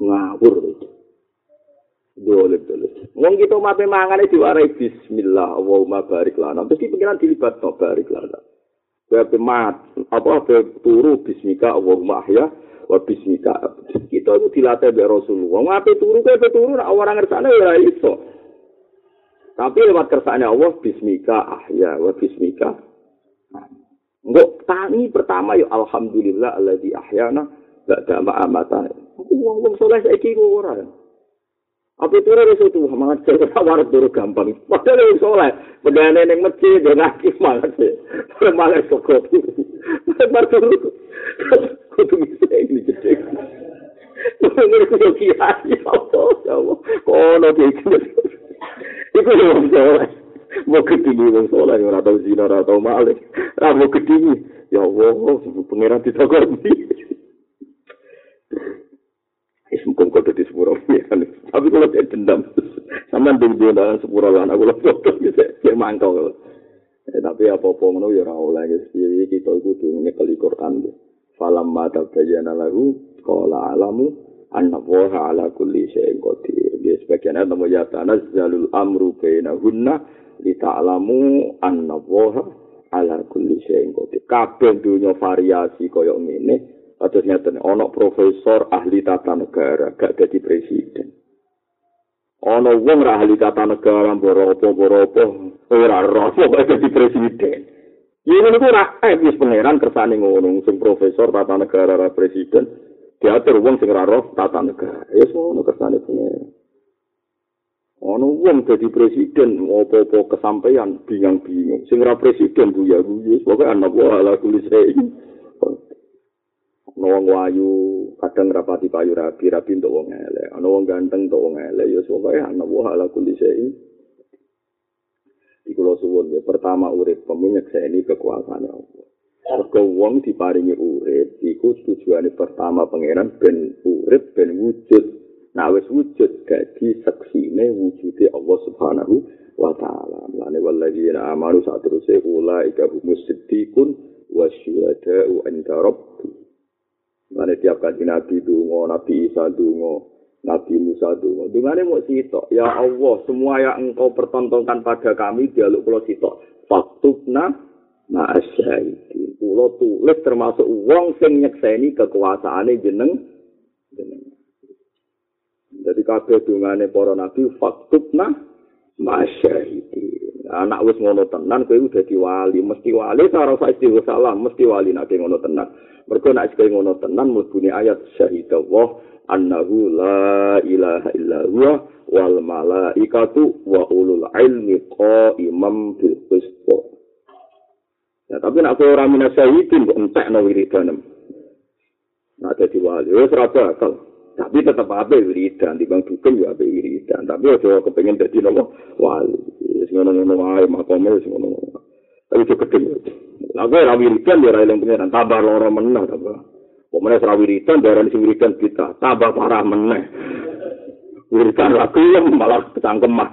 Ngawur. itu. Dolem dolem. Wong kita mate mangane diwarai bismillah Allahumma barik lana. Terus pengiran dilibat no barik lana. Berarti mat apa apa turu bismika Allahumma ahya wa bismika. Kita itu dilatih oleh Rasulullah. Ngapain turu kayak turu orang ngersane ya iso. Tapi lewat kersane Allah bismika ahya wa bismika. Enggak tani pertama ya alhamdulillah alladzi ahyana ba'da ma amata. Wong-wong saleh saiki ora. Apa itu ora iso tuh mangan saya ora turu gampang. Padahal wong saleh, pedane ning masjid yo ngaki mangan sih. Mangan sokot. Bar turu. Kudu gede. Ini kudu kiai. Ya Allah, ya Allah. Kono iki. Iku yo soleh. Mau ketemu wong soleh ora tau zina ora tau malik. Ra mau ketemu. Ya Allah, pangeran ditokor iki. Is mungkin kau di sepuro Tapi kalau dia dendam, sama di dia dalam sepuro lah. Aku dia mangkal. Eh, tapi apa apa ngono ya rawol lagi. Jadi kita itu tuh nyekali Quran. Falam mata bayana lagu, kola alamu, anak woha ala kulli syai'in qadir. ya sebagian nama ya tanazzalul amru bainahunna li ta'lamu anna waha ala kulli syai'in qadir kabeh dunya variasi kaya ngene atus nyata ana profesor ahli tata negara gak dadi presiden ana wong ra ahli tata negara mboro-apa-mboro-apa ora roh kok dadi presiden. Ya ngono ku ra eh wis pangeran kersane ngono sing profesor tata negara ra presiden diatur wong sing ra roh tata negara. Ya ngono kersane pangeran. Ana wong dadi presiden apa-apa kesampaian bingung-bingung. Sing ra presiden bu ya bu pokoke anak wa ala kulis wong wayu kadang rapati payu rapi rapi untuk wong elek. Ana wong ganteng untuk wong elek ya pokoke ana wa ala kulli syai. Iku suwun ya. Pertama urip pemunyek ini kekuasaan Allah. Mergo wong diparingi urip iku tujuane pertama pangeran ben urip ben wujud. Nah wis wujud dadi seksine wujude Allah Subhanahu wa taala. Lane walladzina amanu satruse ulaika humus siddiqun wasyuhada'u inda rabbih Mane tiap kanji Nabi dungo, Nabi Isa dungo, Nabi Musa dungo. Dungane mau sitok. Ya Allah, semua yang engkau pertontonkan pada kami, dialog pulau sitok. Faktubna ma'asyahidin. Pulau tulis termasuk uang sing nyekseni kekuasaannya jeneng. jeneng. Jadi kabeh dungane para nabi faktubna ma'asyahidin. Anak wis ngono tenan, kowe udah diwali. Mesti wali, sarang sa salam, mesti wali nak ngono tenan. Mergo nek sing ngono tenan mlebune ayat syahidallah annahu la ilaha illa huwa wal malaikatu wa ulul ilmi qaimam bil qist. Ya, tapi nak ora minas syahidin kok entekno wiridan. Nak dadi wali wis ora bakal. Tapi tetap apa wiridan di bang dukun ya apa wiridan. Tapi aja kepengen dadi nopo wali. Wis ngono-ngono wae makome wis ngono. Tapi itu gede. Lagu ora wiridan ya ora eling pengiran tambah loro meneh. Kok meneh ora wiridan darah sing wiridan kita tambah parah meneh. Wiridan lagu yang malah kecangkeman.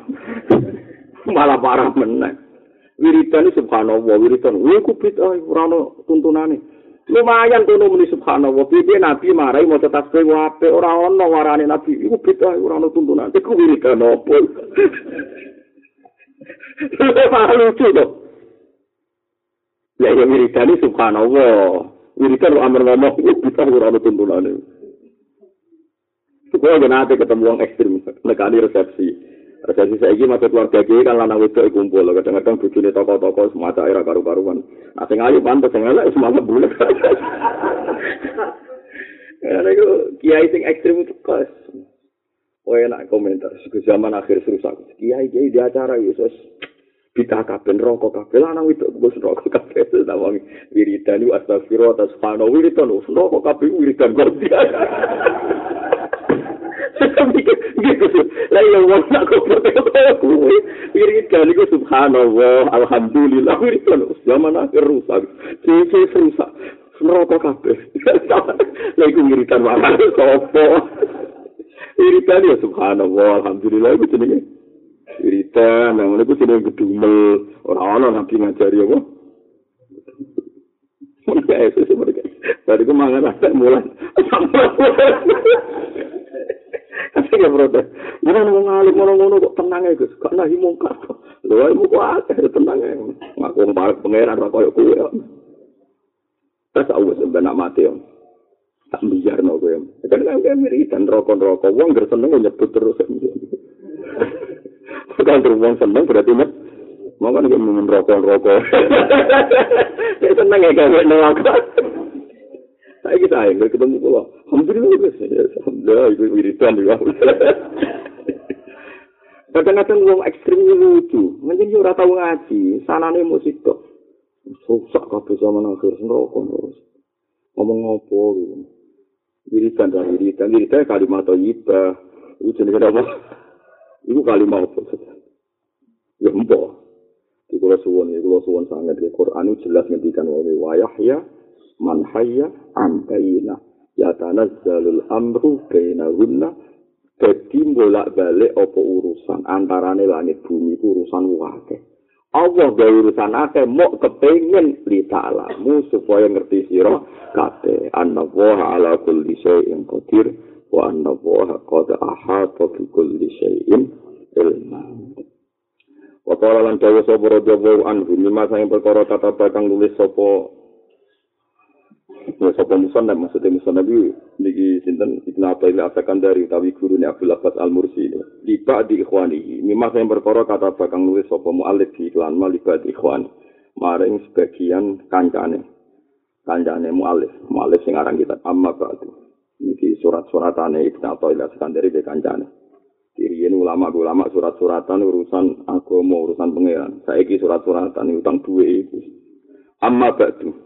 [LAUGHS] malah parah meneh. Wiridan ini subhanallah, wiridan. Wih, ku bid'ah, ora ono tuntunane. Lumayan tuh muni subhanallah. Piye Nabi marai mau tetap kowe ora ono warane Nabi. Iku bid'ah ora ono tuntunan. Iku wiridan opo? [LAUGHS] Malu lucu tuh. Ya ya wiridan subhanallah. Wiridan lu amar ngomong, bisa ora ono tuntunane. Kau gak nanti ketemu orang ekstrim, nekani resepsi. Resepsi saya ini masuk keluarga gue kan lanang itu kumpul. Kadang-kadang bujuni toko-toko semacam era karu-karuan. Nah, sing ayu pantas, sing elek semangat bulat. [LAUGHS] Karena itu kiai sing ekstrim itu kos. Oh enak komentar. Zaman akhir serusak. Kiai kiai di acara Yesus. Bita kabeh rokok kabeh lanang itu bos rokok kabeh itu namanya wiridan itu astagfirullah atas fano wiridan itu rokok kabeh wiridan dia lah ya wong nak kok kuwi wiridan itu subhanallah alhamdulillah wiridan zaman akhir rusak sisi rusak rokok kabeh lah iku wiridan wae sopo wiridan ya subhanallah alhamdulillah itu jenenge wiridan nang ngene ku gedumel ora ana nabi ngajari apa Mereka itu sih mereka. Tadi gue mangan mulai. Tapi gak protes. Mana mau ngalih ngono-ngono kok tenang ya Gus. Kok nahi mungkar kok. Lho ibu kok akeh tenang ya. Ngaku ngomong pangeran ra koyo kuwe. Terus aku sebenarnya mati ya. Tak biar no gue. Kan kan wiridan rokok-rokok. Wong gak seneng nyebut terus. Kan wong seneng berarti met. Mau kan dia minum rokok rokok. Dia seneng ya kan neraka. Saya kita yang ketemu pulau. Guys. Alhamdulillah itu wiridan juga. Kadang-kadang wong ekstrim lucu. Mungkin dia tahu ngaji. Sanane musik kok. Susah kabeh zaman akhir neraka terus. Ngomong ngopo gitu. Wiridan dan wiridan. Wiridan kalimat thayyibah. Itu jenis apa? Iku kalimat apa. Ya empo. Di kula suwon ya kula suwon sangat di Quran itu jelas ngendikan hayya am bayina ya tanazzalul amru bainahunna. Dadi bolak-balik apa urusan antarane langit bumi itu urusan wakil. Allah gawe urusan akeh mok kepengin li ta'lamu supaya ngerti sira kabeh. Anna wa ala kulli syai'in qadir wa anna wa qad ahata bi kulli syai'in ilman Wakala lan dawa sapa radhiyallahu anhu lima sang perkara tata bakang nulis sapa Ya sapa musannaf maksudnya musannaf iki niki sinten? Ibnu Athail asakan dari utawi gurune Abdul Abbas Al Mursi liba di ikhwani. Mimma sing perkara kata bakang nulis sapa muallif di iklan maliba di ikhwani. Maring sebagian kancane. Kancane muallif muallif sing aran kita amma ba'du. Niki surat-suratane Ibnu Athail asakan dari be kancane. Diriyen ulama-ulama surat-suratan urusan agama, urusan pangeran. Saiki surat-suratan utang duwe itu. Amma ba'du.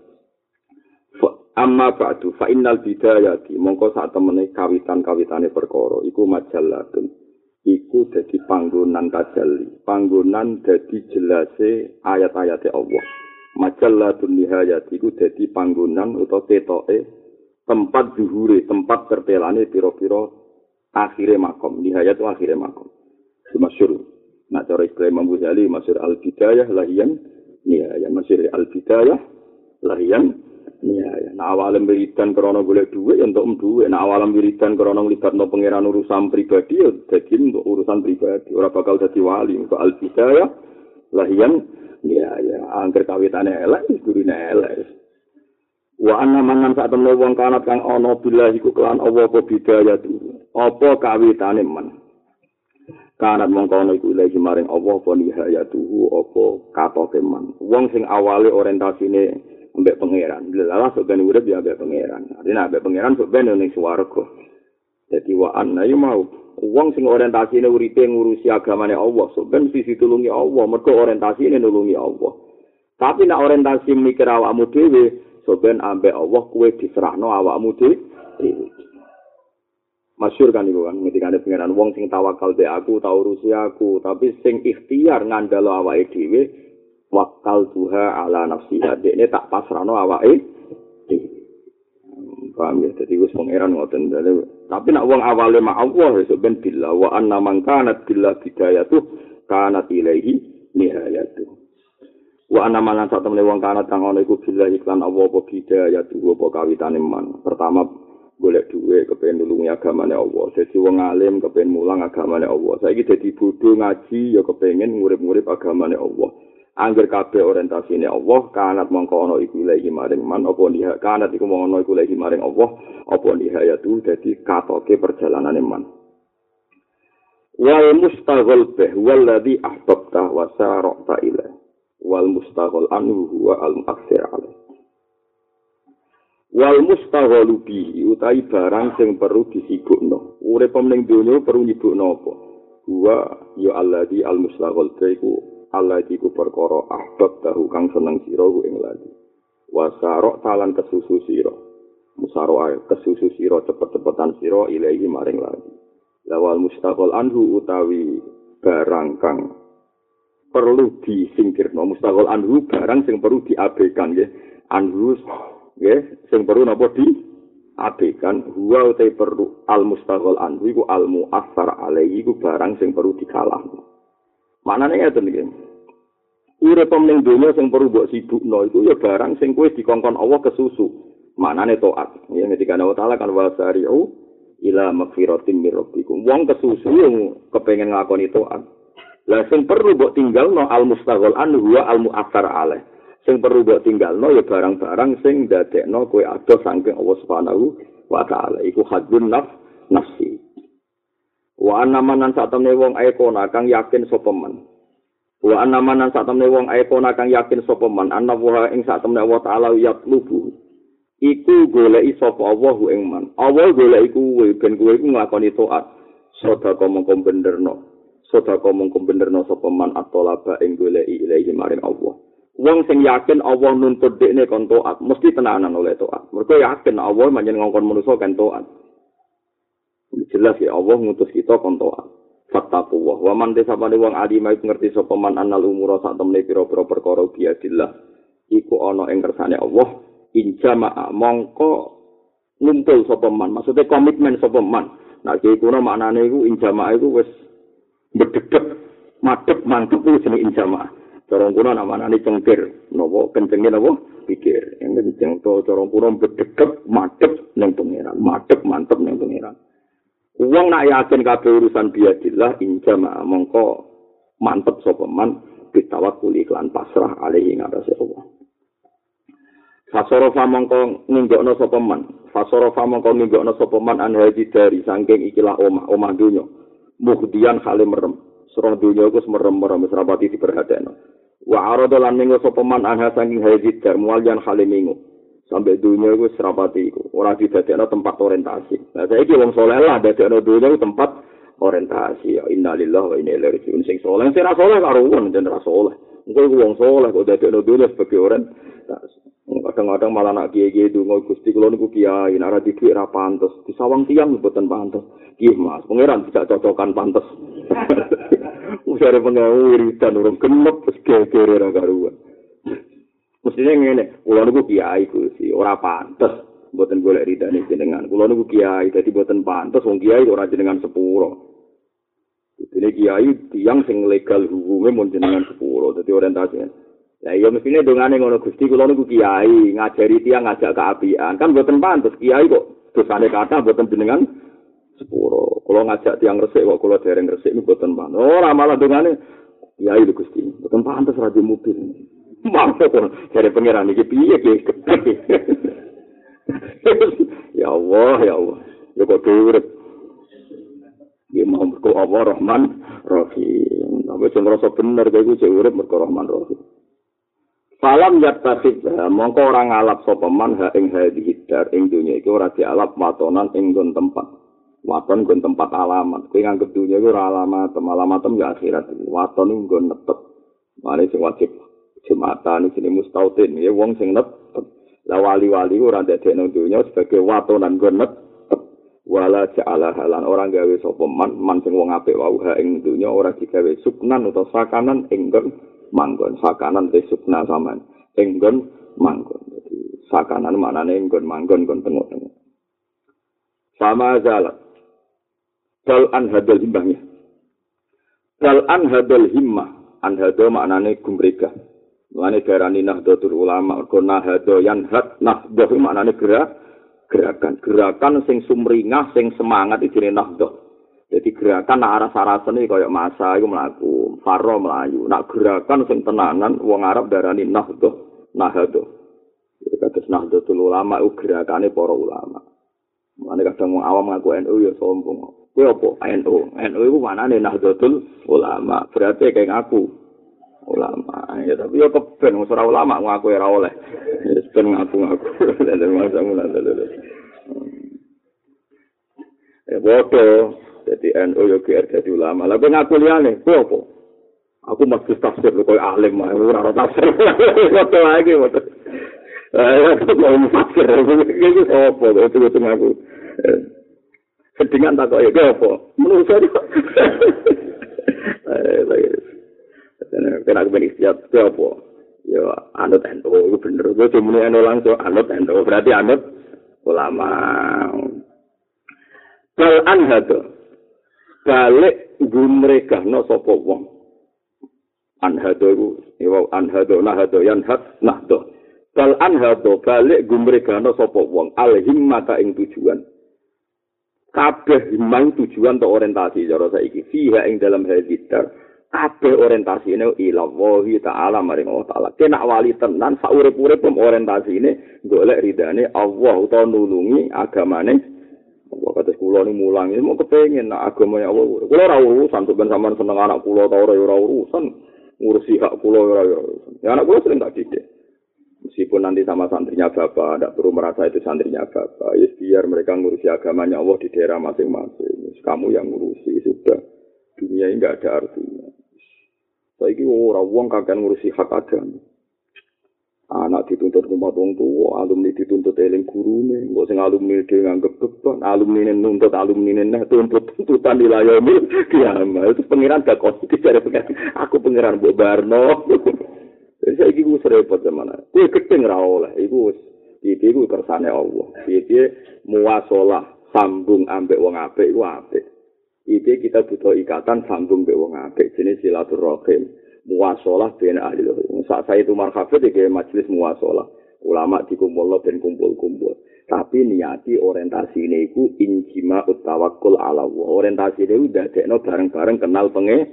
Amma ba'du fa innal bidayati. Mongko sak temene kawitan-kawitane perkara iku majallatun iku dadi panggonan tajalli panggonan dadi jelase ayat-ayate Allah. Majallatun nihayati iku dadi panggonan utawa ketoke tempat zuhure tempat tertelane pira-pira akhire makom nihayat akhire makom. Masyur nak cara istilah Imam Ghazali masyur al-bidayah lahiyan nihayat. Masyur al-bidayah lahiyan Ya, ya. Nah, awalam wiridan krono golek duit, ya untuk duit. Nah, awalam wiridan krono ngelibat no urusan pribadi, ya jadi untuk urusan pribadi. Orang bakal jadi wali. Untuk al-bidayah, lahian, ya, ya. Angker kawitannya elek, gurine elek. Wa anna manan saat temen wong kanat kang ana billahi ku kelan Allah apa bidaya tu. Apa kawitane man. Kanat mongko ana iku ilahi maring apa nihaya tu apa katoke man. Wong sing awale orientasine ambek pangeran. Lalah sok ben urip ya ambek pangeran. Artinya ambek pangeran ben ning swarga. Dadi wa anna mau wong sing orientasine uripe ngurusi agamane Allah, sok ben sisi tulungi Allah, mergo orientasine nulungi Allah. Tapi nek orientasi mikir awakmu dhewe, sok ben ambek Allah kuwe diserahno awakmu dhewe. Masyur kan iku kan ketika ada pengiran wong sing tawakal be aku tau urusi aku tapi sing ikhtiar ngandalo awake dhewe wakal tuha ala nafsiha. Ini tak pasrano awake. Paham ya? Jadi wis pangeran ngoten. Tapi nak wong awale mak Allah ya ben billah. Wa anna man kanat billah bidayatu kanat ilaihi nihayatu. Wa anna man sak temene wong kanat kang ana iku billah iklan Allah apa bidayatu apa kawitane man. Pertama golek duwe kepen nulungi agamane Allah. Dadi wong alim kepen mulang agamane Allah. Saiki dadi bodho ngaji ya kepengen ngurip-ngurip agamane Allah Angger kabeh orientasine Allah, kanat mongko ana iku ilahi maring man apa niha kanat iku mongko ana iku ilahi maring Allah, apa nihayatu dadi katoke perjalanane man. Wal mustaghal bih walladhi ahbabta wa sarata ila. Wal mustaghal anhu huwa al muakhir alaih. Wal mustaghalu bihi utahi barang sing perlu disibukno. Urip ning donya perlu nyibukno apa? Wa ya alladhi al mustaghal bih Allah iku perkara ahbab tahu kang seneng sira ku ing ladi. Wasarok talan kesusu sira. Musaro kesusu sira cepet-cepetan sira ilahi maring ladi. Lawal mustaqol anhu utawi barang kang perlu disingkirno mustaqol anhu barang sing perlu diabaikan ya. Anhu ya sing perlu napa di abekan huwa utai perlu al mustaqol anhu iku al muassar alaihi iku barang sing perlu dikalahno. Maknane ngeten iki. Urip ning donya sing perlu mbok sibukno iku ya barang sing kowe dikongkon Allah kesusu. Maknane taat. Ya ketika Allah Taala kan wasari'u ila magfiratin mir rabbikum. Wong kesusu yang kepengin ngakoni taat. Lah sing perlu mbok tinggalno al mustaghal an huwa al mu'athar alaih. Sing perlu mbok tinggalno ya barang-barang sing dadekno kowe ado saking Allah Subhanahu wa taala. Iku hadun naf nafsi. Wa anamanan sak temne wong aikona kang yakin sapa man. Wa anamanan sak temne wong aikona kang yakin sapa man ana wa ing sak temne Allah taala yatlubu. Iku goleki sapa Allah ing man. Allah goleki kuwe ben kuwe iku nglakoni taat. Sedekah mongko benerno. Sedekah mongko benerno sapa man atolaba ing goleki ilahi maring Allah. Wong sing yakin Allah nuntut dekne kon taat, mesti tenanan oleh taat. Mergo yakin Allah manjen ngongkon manusa kan taat. Jelas ya Allah ngutus kita kontoa fattaku wa wa man desa pada wong alim iku ngerti sapa man anal umura sak temne pira-pira perkara biadillah. Iku ana ing kersane Allah. Injama mongko ngumpul sapa man. Maksudnya komitmen sapa man. Nah iki kuno maknane iku injama iku wis bedhedhek madhep mantep iku jeneng injama cara kuno namane cengkir. Napa? Kencenge napa pikir. Yang kenceng to cara kuno bedhedhek madhep ning pangeran. Madhep mantep ning pangeran Wong nak yakin kabeh urusan biadillah injama mongko mantep sapa man bitawakul iklan pasrah alaihi ngatasé Allah. Fasorofa mongko ninggokno sapa man. Fasorofa mongko ninggokno sapa man an haji dari saking ikilah omah, omah dunya. Muhdian hale merem. Surah dunya iku merem-merem wis rapati diperhatekno. Wa arada lan minggu sapa man an saking haji dar mualian hale minggu. Sampai dunia iku serapati iku. Ora didadekno tempat orientasi. Nah saiki wong saleh lah dadekno dunya iku tempat orientasi. Ya innalillahi wa inna ilaihi raji'un. Sing saleh sing ra saleh karo wong jeneng ra saleh. Engko iku wong saleh kok dadekno dunya sebagai orientasi. kadang-kadang malah nak kiai-kiai itu gusti kalau niku kiai nara di duit pantes di sawang tiang buatan pantes kiai mas pangeran tidak cocokan pantes [LAUGHS] usah ada pengawu wiridan orang genep terus kiai-kiai karuan mestinya ngene kalau niku kiai gusti ora pantes buatan golek rida nih jenengan kalau niku kiai jadi buatan pantes wong kiai ora jenengan sepuro ini kiai tiang sing legal hukumnya mau jenengan sepuro jadi orientasinya Lah iya mestine dongane ngono Gusti kula niku kiai ngajari tiang ngajak keapian. Kan mboten pantes kiai kok dosane kata mboten jenengan sepuro. Kula ngajak tiang resik kok kula dereng resik mboten pantes. Ora malah dongane kiai lho Gusti. Mboten pantes ra di mobil. Mampu dari pangeran iki piye ki? ya Allah, ya Allah. Ya kok urip. Ya mau kok Allah Rahman Rahim. Tapi sing ngrasa bener kowe cek urip mergo Rahman Rahim. Falam yat tasib mongko ora ngalap sapa man ha ing hadhihi dar ing dunya iki ora dialap watonan ing gon tempat. Waton gon tempat alamat. Kowe nganggep dunya iki ora alamat, alamat ya akhirat. Waton ing gon netep. Mare sing wajib jumatan sini mustautin. Ya wong sing netep. La wali-wali ora dadekno dunya sebagai watonan gon netep. Wala ja'ala halan. Orang gawe sapa man man sing wong apik wau ha ing dunya ora digawe suknan utawa sakanan ing manggon. Sakanan te sukna saman enggon manggon. Jadi sakanan maknane enggon manggon kon tengok-tengok. Sama zalat dal an hadal himbahnya dal an hadal himmah. An hadal maknane gumrega maknane darani nahdlatul ulama mergo nahdo yan had nahdo maknane gerak gerakan gerakan sing sumringah sing semangat iki nahdo Jadi gerakan nak arah sarasene kaya masa iku mlaku, faro melayu. Nak gerakan sing tenanan wong Arab darani nahdoh, nahdo. Jadi kados nahdlatul ulama iku gerakane para ulama. Mane kadang wong awam ngaku NU ya sombong. Kuwi apa? NU. NU iku manane nahdlatul ulama. Berarti kayak ngaku ulama. Ya tapi yo keben wong ora ulama ngaku ora oleh. Ya ben ngaku-ngaku. Lan masa mulane. Ya bodoh. Jadi NU yo GR jadi ulama. Lah kowe ngaku liyane, kowe apa? Aku masih tafsir lho kowe alim mah ora ora tafsir. Foto lagi foto. Eh, aku mau tafsir. [LAUGHS] Iki apa? Itu itu ngaku. Sedingan tak kok ya apa? Menurut [LAUGHS] saya. Dan kena aku benih siap, apa? Ya, anut NU, itu bener. Gue cuma NU langsung, anut NU. Berarti anut ulama. Bal anhadu. balik gumregahno sapa wong anhado iku anhado nahado yanhat nahdo bal anhado balik gumregahno sapa wong al ing tujuan kabeh himmang tujuan atau orientasi cara saiki fiha ing dalam hadithar kabeh orientasi ini ila wahi ta'ala maring Allah ta'ala kena wali tenan saurip-urip orientasi ini golek ridane Allah utawa nulungi agamane Allah kata kula ni mulang ini mau kepengen nak agama ya Allah. Kula ora urusan ben sampean seneng anak kula ta ora ora urusan ngurusi hak kula ora urusan. Ya anak kula sering tak didik. Meskipun nanti sama santrinya bapak, tidak perlu merasa itu santrinya bapak. Ya biar mereka ngurusi agamanya Allah di daerah masing-masing. Kamu yang ngurusi sudah. Dunia ini nggak ada artinya. Saya ini orang uang kagak ngurusi hak agama. anak dituntut rumah wong tua, alumni dituntut eling gurune, mbok sing alumni dhewe nganggep beban, alumni nuntut alumni neh tuntut tuntutan di layomil [LAUGHS] kiamat. Itu pengiran gak kok dicari pengiran. Aku pengiran mbok Barno. [LAUGHS] Jadi saya iki wis repot zaman. Kuwi gedeng ra oleh, iku wis iki iku kersane Allah. Iki muasalah sambung ambek wong apik iku apik. Iki kita butuh ikatan sambung mbek wong apik jenis silaturahim. muasalah ben ahli. Saat saya itu marhafid di majelis muasalah. Ulama dikumpul dan kumpul-kumpul. Tapi niati orientasi ini ku injima utawakul ala Allah. Orientasi ini udah dekno bareng-bareng kenal penge.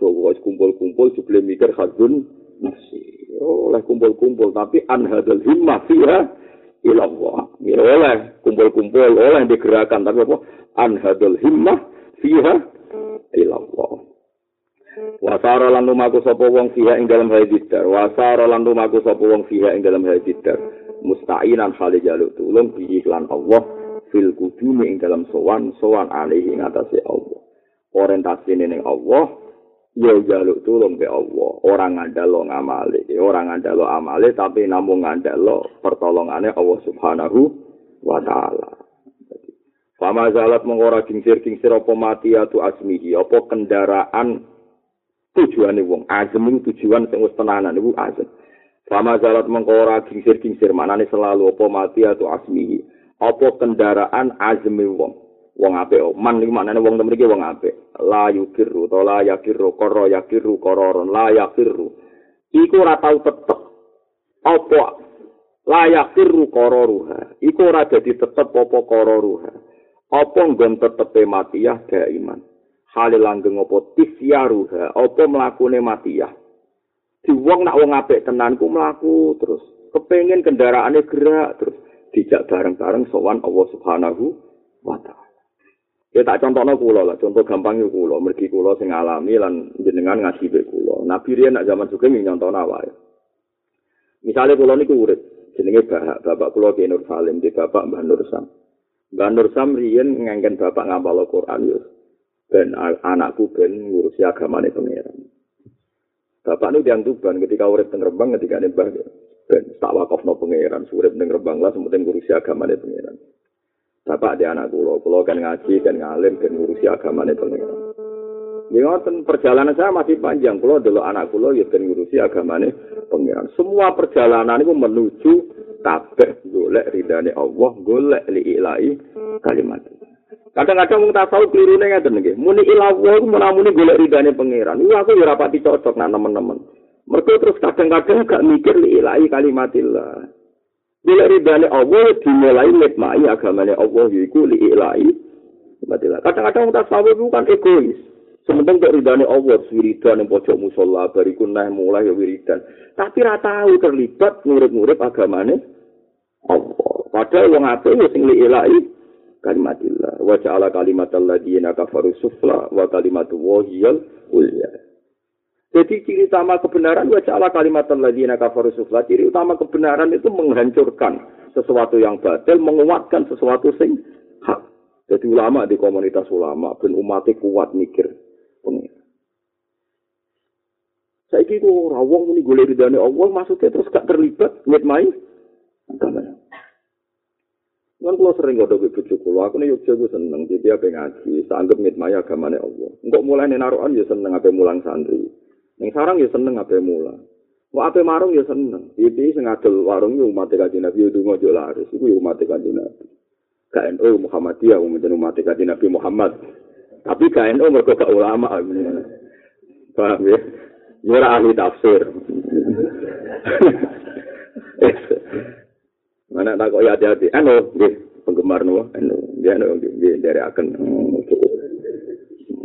So, kumpul-kumpul sebelum mikir khadun nafsi. oleh kumpul-kumpul tapi an hadal himmah fiha ilallah. Ya oleh kumpul-kumpul, oleh digerakan tapi apa? An hadal himmah fiha ilallah. Wasara lan lumaku sapa wong fiha ing dalam hadidar. Wasara lan lumaku sapa wong fiha ing dalam hadidar. Musta'inan hale jaluk tulung bi iklan Allah fil kudumi ing dalam sowan sowan alaihi ing atase Allah. Orientasi ning Allah ya jaluk tulung be Allah. Orang ngandalo ngamale, orang ngandalo amale tapi namung ngandalo pertolongane Allah Subhanahu wa taala. Fama zalat mengora kingsir-kingsir apa mati atau asmihi, apa kendaraan tujuane wong azem tujuan sing wis tenanan iku azem Fama zalat mengkora gingsir-gingsir manane selalu apa mati atau asmihi. Apa kendaraan azmi wong. Wong ape man iki manane wong mriki wong ape. La yukiru to la yakiru koro yakiru kororon la yakiru. Iku ora tau tetep. Apa la yakiru kororuha. Iku ora dadi tetep apa kororuha. Apa nggon tetepe matiyah daiman. Hale langgeng apa tisyaruha. Apa mlakune matiyah. di wong nak wong apik tenan ku mlaku terus kepengin kendaraane gerak terus dijak bareng-bareng sowan Allah Subhanahu wa taala. Ya tak contohno kula lah, contoh gampang yo kula, mergi kula sing alami lan jenengan ngaji be kula. Nabi riyen nak zaman suke ning nyontohno wae. Misale kula niku urip, jenenge bapak, bapak kula Ki Nur Salim, di bapak Mbah Nur Sam. Mbah Nur Sam riyen ngengken bapak ngapal Al-Qur'an yo. Ben anakku ben ngurusi agamane pangeran. Bapak nu diang tuban ketika urip teng Rembang ketika nembah ben tak wakaf no pangeran urip teng Rembang lah sementing ngurusi agama ne pangeran. Bapak di anak kulo, kulo kan ngaji kan ngalim kan ngurusi agama ne pangeran. Ya perjalanan saya masih panjang. Kulo dulu anak kulo ya kan ngurusi agama ne pangeran. Semua perjalanan itu menuju kabeh golek ridane Allah, golek li ilahi kalimat. Kadang-kadang wong tasawuf klirune ngeten nggih. Muni ilawo iku menamuni golek ridane pangeran. Iku aku ya rapati cocok nang teman-teman. Mergo terus kadang-kadang gak mikir li ilahi kalimatillah. Golek ridane Allah dimulai nikmati agamane Allah yaiku li ilahi kalimatillah. Kadang-kadang wong tasawuf iku kan egois. Sementara kok ridane Allah wiridan ning pojok musala bariku nah mulai ya wiridan. Tapi ra tahu terlibat ngurip-ngurip agamane Allah. Padahal wong apik ya sing ilahi kalimatillah. Wa ja'ala kalimatal ladzina kafaru sufla wa kalimatu wahiyal ulya. Jadi ciri utama kebenaran wa ja'ala kalimatal ladzina kafaru sufla. Ciri utama kebenaran itu menghancurkan sesuatu yang batil menguatkan sesuatu sing hak. Jadi ulama di komunitas ulama ben umatnya kuat mikir. Saya kira orang wong ini golek ridane Allah maksudnya terus gak terlibat wet main Kan kalau sering gak ada bojo kulo, aku nih gue seneng, jadi apa ngaji, sanggep ngitmaya agamanya Allah. Enggak mulai nih naruhan ya seneng apa mulang santri. Yang sarang ya seneng apa mulang. Mau apa marung ya seneng. Jadi sing adol warung ya umat kaji nabi itu ngojo laris, itu ya umat kaji nabi. KNO Muhammadiyah, umat umat kaji nabi Muhammad. Tapi KNO mereka gak ulama. Paham ya? Ya ahli tafsir. [LAUGHS] Mana tak kok hati-hati. Eno, nggih, penggemar nuwa, eno, nggih eno nggih dari akan.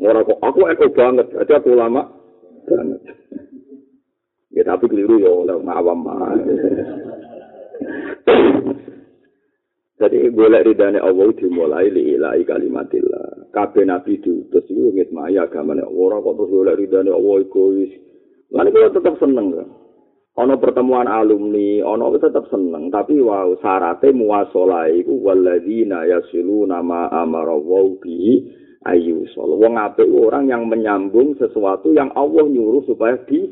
Ora kok aku eko banget, aja aku lama banget. Ya tapi keliru ya oleh awam mah. [COUGHS] Jadi golek ridane Allah dimulai li ilahi kalimatillah. Kabeh nabi diutus iku ngitmai agamane ora kok terus golek ridane Allah egois. Lan iku tetep seneng kan. Ana pertemuan alumni ana tetap seneng tapi wow syarate muwasalah iku walladzina yasiluna ma amara wa bi ayu sol wong apik orang yang menyambung sesuatu yang Allah nyuruh supaya di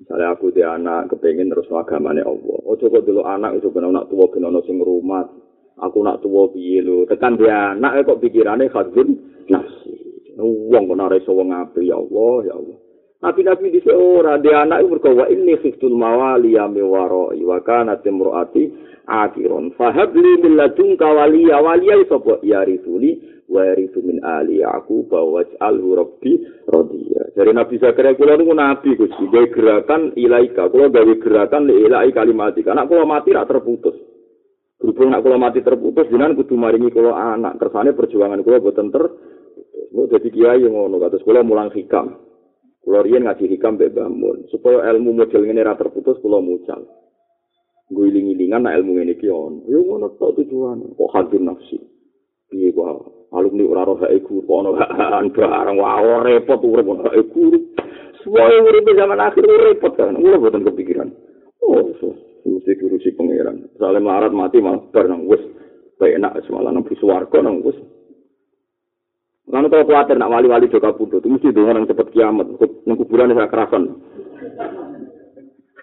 misalnya aku di anak kepengen terus agamane Allah. Oh coba dulu anak itu benar nak tua benar sing rumah aku nak tua piye tekan dia anak kok pikirannya khadzun nafsi wong kok nare wong apik ya Allah ya Allah Nabi-nabi di seorang dia anak berkata ini khiftul mawali ya mewaro wa kana timroati akhiron fahabli min ladunka waliya. Waliya sapa ya risuli wa risu min ali aku bawa alhu rabbi radiya. Dari Nabi Zakaria kula niku nabi Gusti. Gawe gerakan ilaika. Kula gawe gerakan li ilai kalimati anak kula mati ra terputus. Berhubung anak kula mati terputus jenengan kudu maringi kula anak. Kersane perjuangan kula boten ter dadi kiai ngono kados kula mulang hikam Kula riyen ngaji hikam mbek Mun, supaya ilmu model ngene ra terputus kula mucal. Guling-gilingan nak ilmu ngene iki on. Yo ngono tok tujuan. Kok hadir nafsi. Piye kok alumni ora roh hak guru kok ono hak barang wae repot urip ono hak guru. Suwe urip zaman akhir repot kan. Kula boten kepikiran. Oh, so. Mesti guru si pangeran. Soalnya marat mati malah barang wis enak semalam nang swarga nang wis Lalu kalau khawatir nak wali-wali juga pundut, itu mesti dengan orang cepat kiamat. Nang kuburan saya kerasan. [LAUGHS]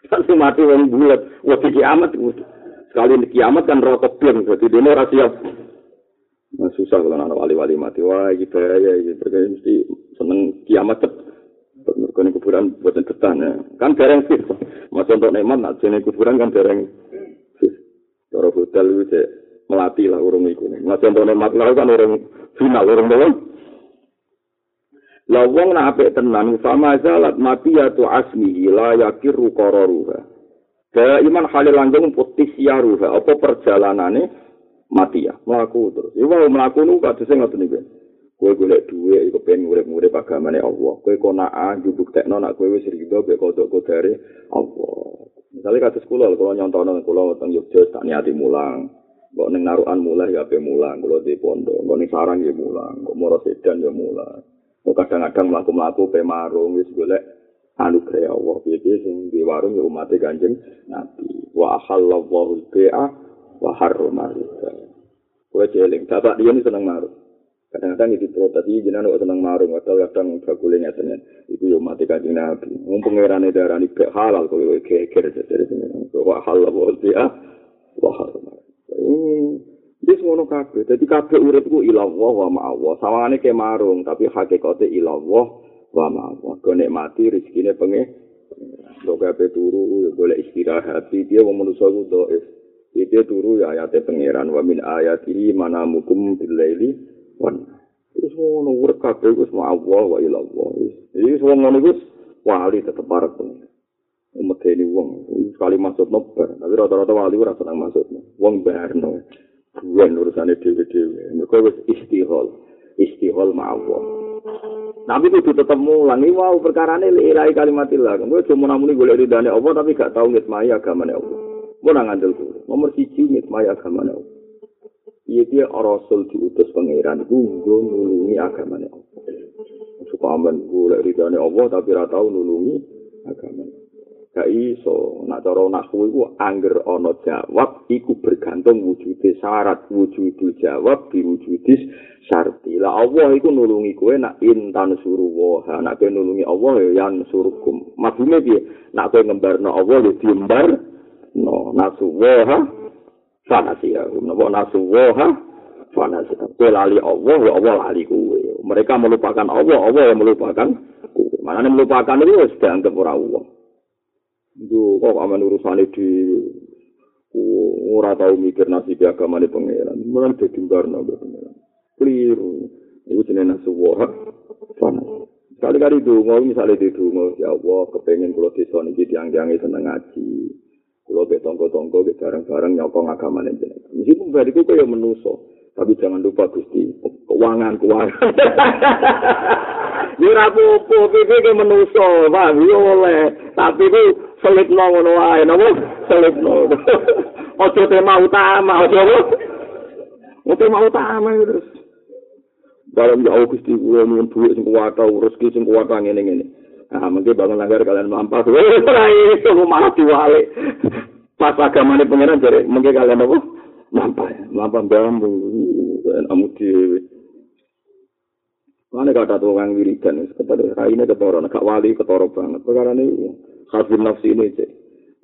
Kalau mati orang bulat, waktu kiamat. Sekali di kiamat kan rokok biang, jadi dia ora siap. Nah, susah kalau anak wali-wali mati. Wah, gitu ya, gitu. Mesti seneng kiamat cepat. Mereka ini kuburan buatan betah. Ya. Kan dereng sih. Masa untuk nemat, nak jenis kuburan kan dereng sih. Kalau hotel itu melatih lah urung itu. Masa untuk nemat lah kan orang final, orang doang. La wong nak apik tenan fama zalat matiyatu asmihi la yakiru qararuha. Kaya iman halil langgeng putih siaruha apa perjalanane mati ya mlaku terus. Ya wae mlaku nu kadhe sing ngoten iki. Kowe golek dhuwit iku pengen urip-urip agamane Allah. Kowe kok nak njubuk tekno nak kowe wis rido mek kodok kodare Allah. Misalnya kados kula kalau nyontono kula teng Yogyakarta tak niati mulang. Kok ning narukan mulai ya pe mulang, kula di pondok, kok ning sarang ya mulang, kok moro sedan ya mulang. Kadang-kadang mlaku-mlaku pe marung wis golek anugerah Allah. Piye sing di warung ya umat Kanjeng Nabi. Wa halallahu bi'a wa harrama riba kowe jeling bapak dia ini seneng marung. Kadang-kadang itu terus tadi jenengan kok seneng marung atau kadang bakule ngeten itu ya umat Kanjeng Nabi. Wong pangerane darani be halal kowe dari sini wa halallahu bi'a wa harrama Wis ngono kabeh. Dadi kabeh urip ku ilallah wa ma'allah. Sawangane ke marung, tapi hakikate ilallah wa ma'allah. Go nek mati rezekine penge. Lo kabeh turu ya golek istirahat. Dia wong manusa ku dhaif. Dia turu ya ayate pangeran wa min mana mukum bil laili wan. Wis ngono urip kabeh wis ma'allah wa ilallah. Wis wong ngono wis wali tetep parek pangeran. Umat ini wong, sekali masuk nobar, tapi rata-rata wali ora senang masuk. Wong barno. Buan urusane dhewe-dhewe. Mergo wis istihol, istihol mawon. Nabi itu tetap mulang, ini wow perkarane ilahi kalimatillah. Gue cuma namuni golek ridane Allah tapi gak tau ngitmai agamane Allah. Mau nang andel Nomor siji ngitmai agamane Allah. Iya dia rasul diutus pangeran gue nulungi agamane Allah. Suka aman golek ridane Allah tapi ra tau nulungi agamane gak iso. Nak cara nahwu iku angger ana jawab iku bergantung wujude syarat wujudu jawab diwujudis syarti. Lah Allah iku nulungi kowe nak intan suruh wa nak kowe nulungi Allah ya yang suruhkum maksudnya piye? Nak kowe ngembarno Allah ya diembar no nasu wa fanasi ya napa nasu wa fanasi kowe lali Allah ya Allah lali kowe. Mereka melupakan Allah Allah yang melupakan kowe. Mana melupakan itu sudah dianggap ora Allah Kok aman urusan di ora tau mikir nasib agama ini pangeran. Mulai jadi barna pangeran. Keliru. Itu jenis nasuwa. Fana. Sekali-kali dungo, misalnya di dungo, ya Allah, kepengen kalau desa ini diang-diangi seneng ngaji. Kalau ke tonggo-tonggo, ke bareng-bareng nyokong agama ini. Meskipun bariku kayak menuso. Tapi jangan lupa Gusti, keuangan keuangan. [LAUGHS] Ini rapopo, pipi ke menuso, pak, oleh. Tapi itu selipno ngono wae napa? Selipno. [LAUGHS] Aja tema utama aja apa? Tema utama terus dalam ya Gusti kuwi nyuwun duit sing kuwat rezeki sing kuwat ngene ngene ah mengke bangun langgar kalian mampas ora iso malah diwale pas agamane pangeran jare mengke kalian apa? Mampas mampas bambu amu dhewe Mana kata tukang wiridan, kata raine ketoro, gak wali ketoro banget. Perkara ini, khasbun nafsi ini cek.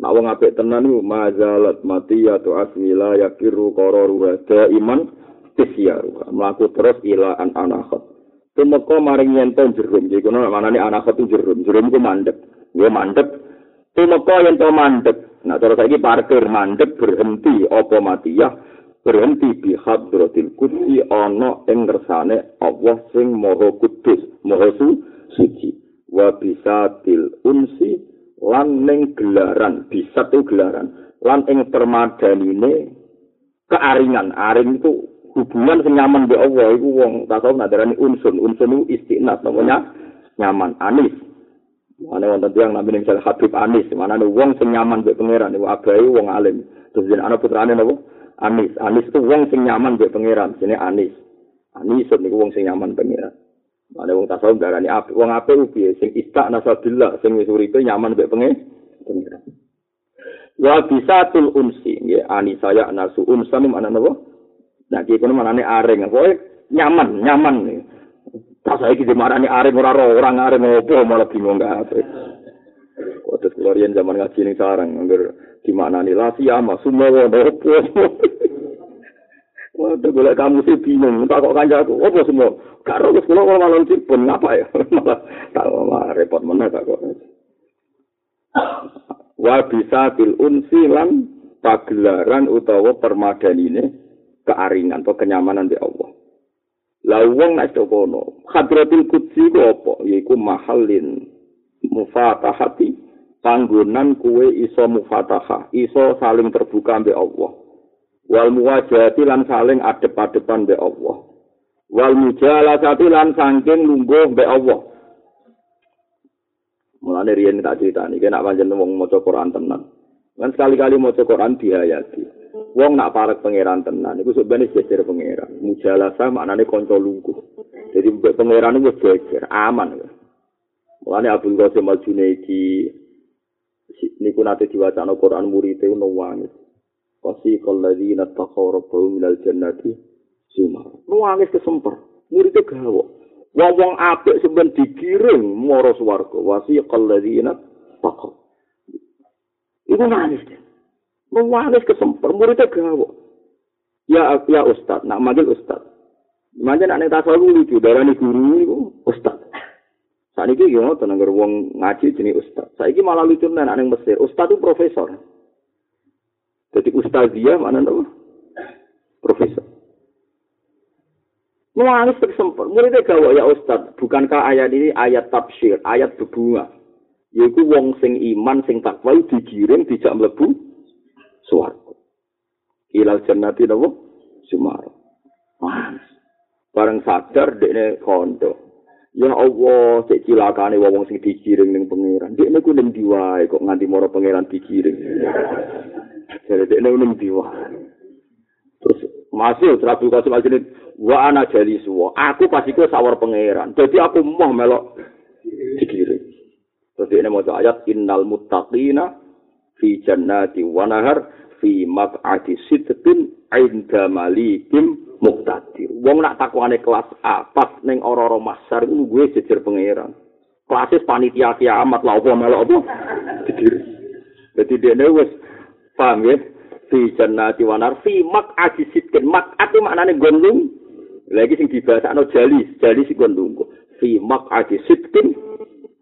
Nak wong apik tenan iku mazalat mati ya tu asmila yakiru qararu wa iman tisyaru. Mlaku terus ila an anakhat. Tumeka maring yenton jerum. Jadi kono manane anakhat itu jerum. Jerum ku mandek. Ya mandek. Tumeka yen to mandek. Nah terus saiki parkir mandek berhenti apa mati ya berhenti bi hadratil kudsi ana ing ngersane Allah sing maha kudus. Maha suci. Wa bisatil unsi lan ning gelaran. Bisa tuh gelaran. Lan ing permadanine kearingan. Aring itu hubungan sing nyaman be Allah. Iku wong tak tau nadarani unsun. Unsun itu istiqnat namanya nyaman. Anis. Mana wonten tiyang namine Habib Anis, mana wong sing nyaman mbek pangeran. Niku abai wong alim. Terus jeneng anak putrane napa? Anis. Anis itu wong sing nyaman mbek pangeran, jenenge Anis. Anis niku wong sing nyaman pangeran. Mana wong tasawuf darani apik, wong apik ku piye sing istak nasabillah sing wis uripe nyaman mbek pangeran. Wa bisatul unsi, ya ani saya nasu unsa mana napa? Nah, iki kono manane areng, kowe nyaman, nyaman. Tak saya kita marah areng ora orang areng ngopo malah bingung gak apa. Kota keluarian zaman ngaji nih sarang, angger di mana nih lah siapa semua ngopo. [LAUGHS] Waduh, gue kamu sih bingung, tak kok kanca aku, apa semua? Karo ke sekolah kalau malam pun ngapa ya? [LAUGHS] Tak malah repot mana tak kok. Wa bisa bil unsi lan pagelaran utawa permadan ini kearingan atau kenyamanan di Allah. Lah wong nek kono, Hadratul Qudsi ku apa? Yaiku mahallin mufatahati panggonan kuwe iso mufatahah, iso saling terbuka mbek Allah. Wal muwajahati lan saling adep-adepan mbek Allah. Wal mujalasati lan saking lungguh mbek Allah. Mulane riyen tak critani, nek pancen wong maca Quran tenan. Kan sekali-kali maca Quran diayati. Wong nak parek pangeran tenan iku sebenarnya jejer pangeran. Mujalasa maknane kanca lungguh. Jadi mbek pangeran iku jejer, aman. Mulane Abdul Qasim Al Junaidi niku nate diwacana Quran murid e ono wangis. Wasi kalladzina taqaw rabbahum minal jannati sumar. Nuwangis kesemper. Murid e gawa. Wong apik seben digiring mara swarga. Wasi kalladzina taqaw. Iku nangis. Mewaris kesempur, muridnya gawa. Ya, ya Ustad, nak manggil Ustad. Manjan anak tasawuf lucu, darah ini guru ini Ustad. Saat ini gimana tenang wong ngaji jenis Ustad. Saat ini malah lucu nih anak Mesir. Ustad itu profesor. Jadi Ustadzia mana nama? Profesor. Mewaris kesempur, muridnya gawa ya Ustad. Bukankah ayat ini ayat tafsir, ayat berbunga? Yaitu wong sing iman, sing takwa digiring, dijak melebu, swarga. Ilal jannati napa? Sumar. Panas. Bareng sadar dekne kondo. Ya Allah, cek cilakane wong sing dikiring ning pangeran. Dekne ku ning diwae kok nganti mara pangeran dikiring. Jadi dekne ning diwae. Terus masih terapi kasih lagi wa ana jadi suwo. Aku pasti ku sawar pangeran. Jadi aku mau melok dikiring. Terus ini mau ayat innal muttaqina fi jannati wa nahar fi maq'adi sidqin inda malikim muqtadir. Wong nak takwane kelas A pas ning ora-ora masar iku gue jejer pangeran. Klasis panitia kiamat lah apa melok apa? Jejer. Dadi dene wis paham ya? Fi jannati wa nahar fi maq'adi sidqin. Maq'at maknane gondung. Lagi sing dibasakno jali, jali sing gondung. Fi maq'adi sidqin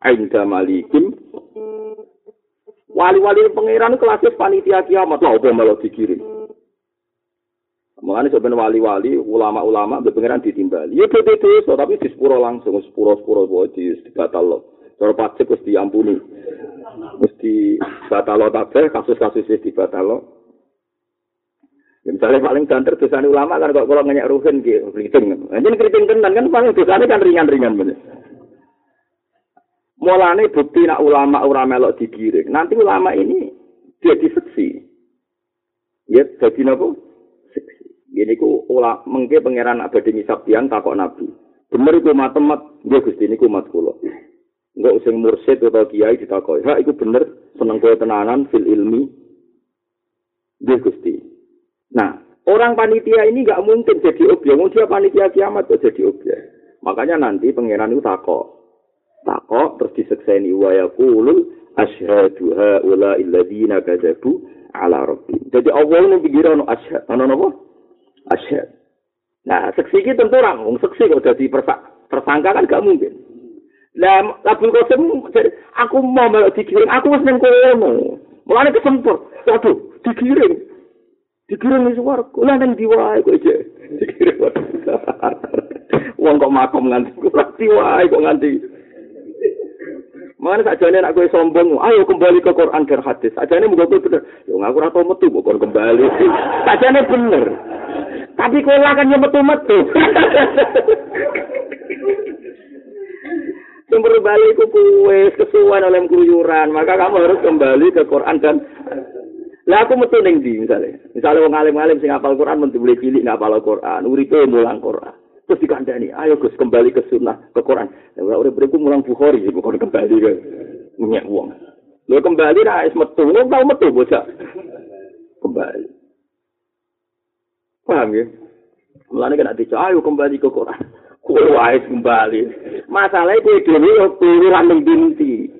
inda malikim Wali-wali pangeran kelasnya panitia kiamat lah, apa malah dikirim. Mengenai sebenarnya wali-wali, ulama-ulama, pangeran ditimbali. Ya beda so, tapi di sepuro langsung, sepuro-sepuro di batal lo. Kalau pajak harus diampuni. Mesti batal lo tabeh, kasus-kasus di batal lo. Ya, misalnya paling banter dosanya ulama kan kalau ngenyak ruhin gitu, keriting. Jadi keriting tenan kan paling dosanya kan ringan-ringan bener. Mulane bukti nak ulama ora melok digiring. Nanti ulama ini jadi seksi. Ya, jadi napa? Seksi. Gini ku ulama mengke pangeran abadi ngisap tiang takok nabi. Bener iku matemat, nggih Gusti niku mat kula. Enggak usah mursid atau kiai ditakoki. Ha iku bener seneng kowe tenanan fil ilmi. Nggih Gusti. Nah, orang panitia ini nggak mungkin jadi objek. Mau dia panitia kiamat kok jadi objek. Makanya nanti pangeran itu takok. Takok terus disekseni wa yaqulul asyhadu haula alladziina kadzabu ala rabbi. Jadi Allah ini pikir ono asyhad, ono napa? Asyhad. Nah, seksi iki tentu ora wong seksi kok dadi tersangka kan gak mungkin. Lah Abdul Qasim aku mau melok dikirim, aku wis nang kono. Mulane kesempur. Waduh, dikirim. Dikirim wis warga. Lah nang diwae kok iki. Dikirim. [LAUGHS] Wong kok makom nganti kok diwae kok nganti. Mana saja nih aku sombong, ayo kembali ke Quran dan hadis. Saja nih mau bener, yo ngaku rata metu bukan kembali. [LAUGHS] Saja nih bener. Tapi kau lah kan yang metu metu. Yang [LAUGHS] perlu balik itu kuwes kesuwan oleh keluyuran, maka kamu harus kembali ke Quran dan lah aku metu ning ndi misale. Misale wong alim-alim sing hafal Quran men boleh cilik nggak hafal Quran, uripe mulang Quran. Terus dikandani, ayo Gus kembali ke sunnah, ke Quran. Ora urip mulang Bukhari, bukan kembali ke minyak uang. Lo kembali lah, es metu, lo tau metu bocah. Kembali. Paham ya? Mulane kena dicu, ayo kembali ke Quran. Kowe wae kembali. Masalahnya kowe dhewe yo keluyuran ning dinti.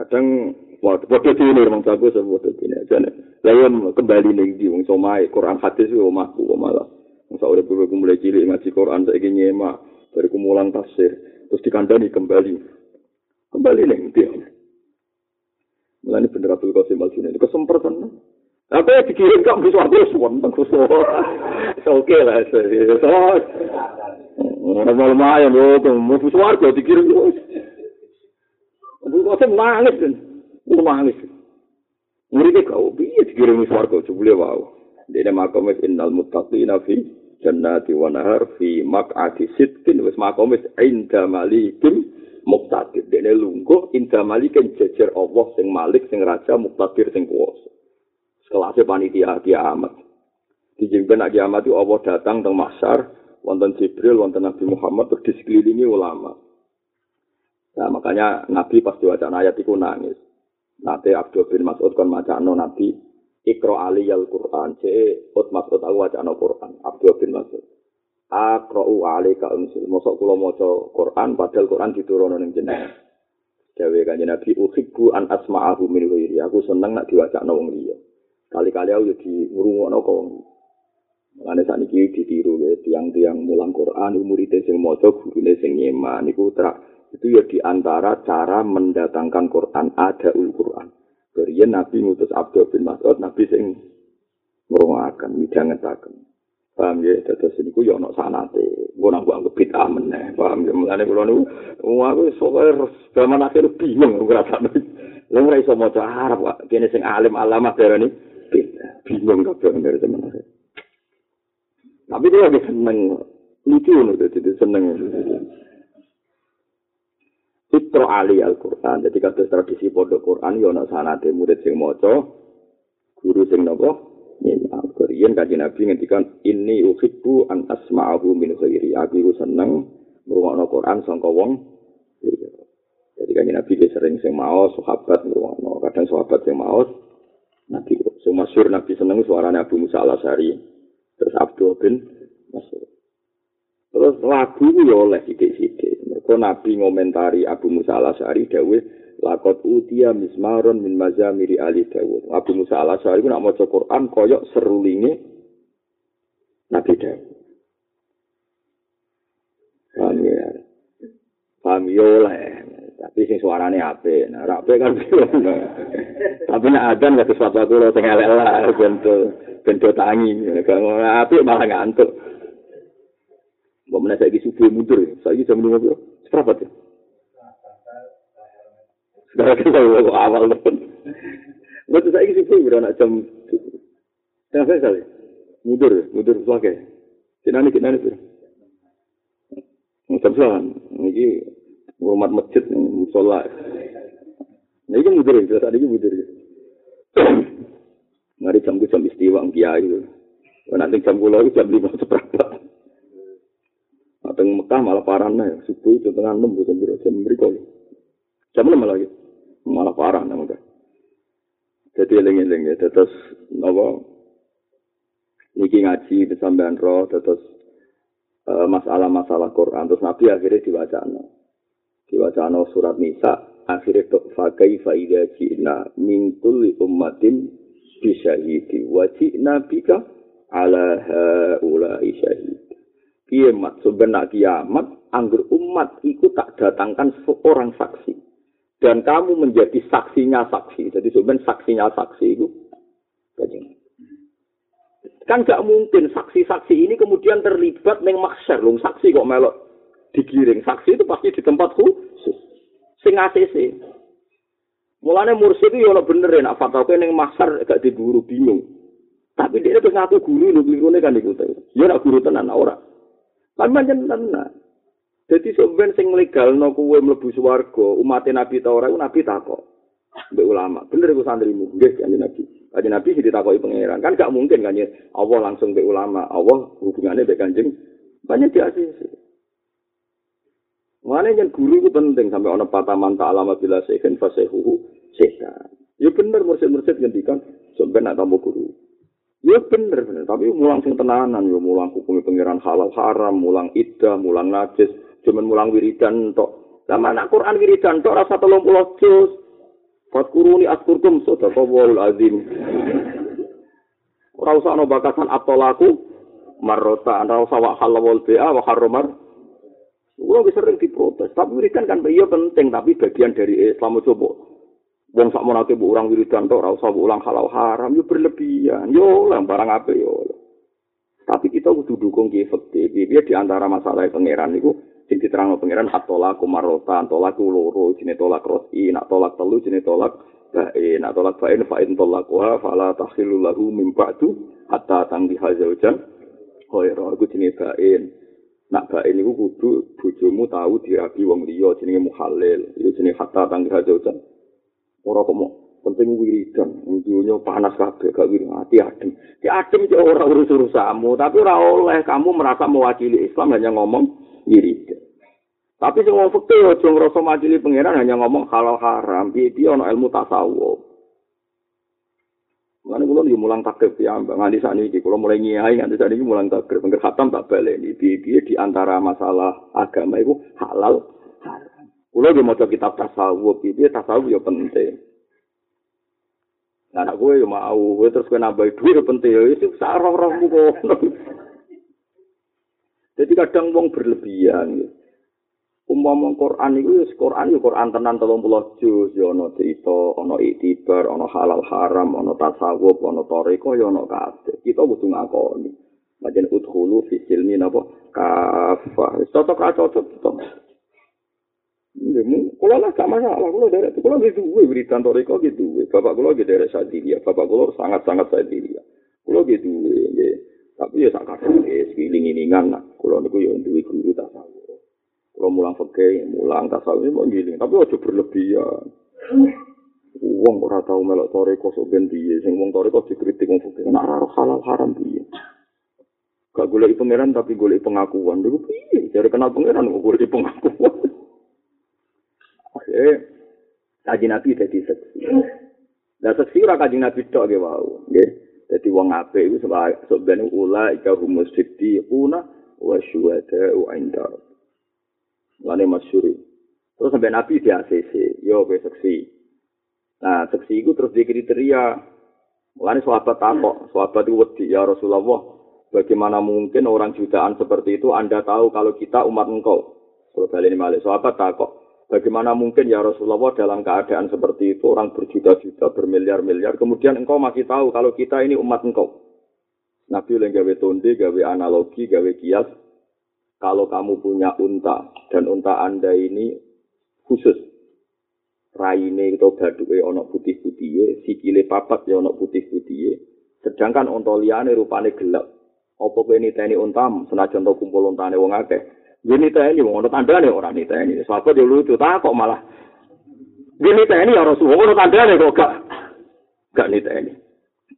Kadang Waduh dene wong jago sapa dene aja nek. Lah kembali ning di wong somae Quran hadis yo omahku kok malah. Sak urip ku mulai cilik ngaji Quran saiki nyemak dari kumulan tafsir terus dikandani kembali. Kembali ning di. Mulane bener Abdul Qasim Al-Junaid itu kesempatan. Apa ya dikirim kok bisa aku suwon teng Oke lah, so. Normal lumayan loh, mau suwargo dikirim. Abdul Qasim nangis kan. nangis. Muridnya kau biar dikirim swarga jebule wau. Dene makamis innal muttaqina fi jannati wa nahar fi maq'ati sidqin wis makamis inda malikim muqtadir. Dene lungguh inda malikin jejer Allah sing malik sing raja muqtadir sing kuwasa. Sekelase panitia kiamat. Dijimpen nak kiamat itu Allah datang teng mahsyar wonten Jibril wonten Nabi Muhammad terus disekelilingi ulama. Nah, makanya Nabi pas diwaca ayat itu nangis. Nate Abdul bin Mas'ud kon macano Nabi Ikro Ali al Quran. Ce Ut Mas'ud aku wacano Quran. Abdul bin Mas'ud. Akro Ali ka unsil. Mosok kula maca Quran padahal Quran diturunkan ning jenengan. Dewe kanjeng Nabi uhibbu an asma'ahu min ghairi. Aku seneng nak diwacano wong liya. Kali-kali aku yo di ngrungokno kok wong. Mulane sakniki ditiru ya tiang-tiang mulang Quran murid sing maca gurune sing nyeman niku itu ya di antara cara mendatangkan Quran ada ul Quran. Kemudian Nabi ngutus Abdul bin Mas'ud, Nabi sing ngurungakan, midangetaken. Paham ya, terus ini ku ya ono sanate. Gue nang gue anggap bid'ah meneh. Paham ya, mulane kula niku aku soalnya zaman akhir bingung ngrasakno. Lha ora iso maca Arab, Pak. Kene sing alim alamah darani bingung kabeh dari zaman akhir. Tapi dia lagi seneng lucu nih, jadi seneng. Fitro Ali Al-Quran. Jadi kata tradisi pondok Quran, ya ada sanate murid sing moco, guru sing nopo, Al Quran kaji Nabi ngendikan ini uhibbu an asma'ahu min khairi. Aku itu seneng merungokno Quran sangka wong. Jadi kaji Nabi dia sering sing mau sahabat merungokno. Kadang sahabat sing mau Nabi. Sing masyhur Nabi seneng suaranya Abu Musa Al Asy'ari. Terus Abdul bin Mas'ud. Terus lagu ya oleh sidik-sidik. Mereka Nabi ngomentari Abu Musa al-Asyari dawe lakot utia mismaron min mazamiri ali dawud. Abu Musa al-Asyari itu nak mau Quran koyok serulingi Nabi Dawud. Paham ya? Paham ya oleh. Tapi sing suarane ape, nah ape kan [LAUGHS] Tapi nek adan gak sesuatu aku lo sing elek lah [LAUGHS] bento bento tangi. Kalau ape malah ngantuk. Mbak mana saya subuh mundur. Saya jam lima belas. Berapa ya? Sekarang kita mau awal pun. Waktu saya subuh udah nak jam. Saya kali. Mundur. Mundur sebagai. Kinani kinani tuh. Jam sembilan. Ini rumah masjid musola. Ini mundur ya. Saat ini mundur ya. Mari jam jam istiwa kiai. Nanti jam pulau jam lima seperempat. Teng Mekah malah parah nih, subuh itu tengah enam bukan biro jam berikut. Jam enam lagi, malah parah nih Mekah. Jadi eling-eling ya, terus nopo niki ngaji kesampean roh, terus uh, masalah-masalah Quran, terus Nabi akhirnya diwacana, diwacana surat Nisa, akhirnya fakai faida cina mintul ummatin bisyahidi wajib nabika ala haula syahid. Kiamat sebenarnya kiamat anggur umat itu tak datangkan seorang saksi. Dan kamu menjadi saksinya saksi. Jadi sebenarnya saksinya saksi itu kan gak mungkin saksi-saksi ini kemudian terlibat neng maksyar lung saksi kok melok digiring. Saksi itu pasti di tempat khusus. Sing ACC mulanya mursi itu ya bener ya nak fatwa neng maksyar gak diburu bingung. Tapi dia terus ngaku guru lu kan ikut ya guru tenan orang Tapi macam tenan. Jadi sebenarnya sing legal no kuwe mlebu swarga, umat Nabi ta ora Nabi takok. Mbek ulama, bener iku santrimu, nggih kanjeng Nabi. Kanjeng Nabi sing ditakoki pangeran, kan gak mungkin kan Allah langsung mbek ulama, Allah hubungannya mbek kanjeng banyak di ACC. Mana yang guru itu penting sampai orang patah manta alamat bila sehen fasehuhu setan. Ya bener mursid-mursid ngendikan sampai nak tambah guru. Ya bener bener, tapi mulang sing tenanan ya mulang hukum pangeran halal haram, mulang iddah, mulang najis, cuman mulang wiridan tok. Lah mana Quran wiridan tok rasa 30 juz. Fatkuruni askurkum sadaqallahul azim. Ora usah ana bakasan atolaku marrota ora usah wa halal bi'a wa harramar. Kulo sering diprotes, tapi wiridan kan iya penting tapi bagian dari Islam coba. Wong sak monate mbok urang wiridan tok ora usah ulang halal haram yo berlebihan. Yo lah barang apa yo. Tapi kita kudu dukung ki efektif. Piye di antara masalah pangeran niku sing diterangno pangeran atola kumarota atola loro jenenge tolak rosi nak tolak telu jenenge tolak bae nak tolak bae fa in tolakuha fala tahillu lahu min ba'du hatta tangdi hazaujan khaira iku jenenge bae nak bae niku kudu bojomu tahu dirabi wong liya jenenge muhalil iku jenenge hatta tangdi hazaujan ora kok penting wiridan. Dunya panas kabeh gak wiri. Ati adem ki adem cek ora urus-urusamu tapi ora oleh. Kamu merasa mewakili Islam hanya ngomong wiridan. Tapi sing wong fikih aja ngrasa majili pangeran hanya ngomong halal haram, piye-piye ana ilmu tasawuf. Mulane kula yo mulang takrib ya, Mbak nganti sakniki kula mulai ngiyai nganti sakniki mulang takrib pengger khatam tak baleni. Piye-piye di antara masalah agama itu halal Kula yo maca kitab tasawuf, piye tasawuf yo penting. Nah, gue yo mau, gue terus gue nambah duit penting, itu sarong-rongmu kok. Jadi kadang wong berlebihan. Ya. Umpama Quran itu ya Quran ya Quran tenan 30 juz ya ana cerita, ana iktibar, ana halal haram, ana tasawuf, ana toriko ya ana kabeh. Kita kudu ngakoni. Majen udkhulu fi silmi napa kafah. Cocok ra cocok Ini, kalau lah gak masalah, kalau dari itu, kalau gitu, gue berikan toriko gitu, bapak kalau gitu dari Sadilia, bapak kalau sangat-sangat Sadilia, kalau gitu, ya, Tapi ya sak kadang wis giling-gilingan nak. Kulo niku ya duwe guru tasawuf. Kulo mulang fikih, mulang tasawuf mau giling, tapi aja berlebihan. Wong ora tau melok toreko sok ben piye, sing wong toreko dikritik wong fikih. Nek ora halal haram piye. Gak golek pangeran tapi golek pengakuan. Dulu piye? Cari kenal pangeran kok golek pengakuan. Oke. Kaji Nabi jadi seksi. Nah, seksi ora kaji Nabi tok ge wau. Jadi wong iku sebenarnya ula ika humus siddiquna wa syuhada wa inda. Lane. Terus sampai Nabi di ACC, yo kowe seksi. Nah, seksi itu terus di kriteria. Mulane sahabat takok, sahabat itu wedi ya Rasulullah, bagaimana mungkin orang jutaan seperti itu Anda tahu kalau kita umat engkau? Kalau kali ini malik, sahabat takok, Bagaimana mungkin ya Rasulullah dalam keadaan seperti itu orang berjuta-juta, bermiliar-miliar, kemudian engkau masih tahu kalau kita ini umat engkau. Nabi oleh gawe tonde, gawe analogi, gawe kias. Kalau kamu punya unta dan unta anda ini khusus, raine atau baduke ono putih putih, sikile papat ya ono putih putih. Sedangkan unta liane rupane gelap. Apa kowe niteni untam senajan to kumpul untane wong akeh? Dia niteni, mau tanda nih orang. Siapa dia lucu, tak kok malah. Dia niteni ya mau tanda nih kok gak. Gak niteni.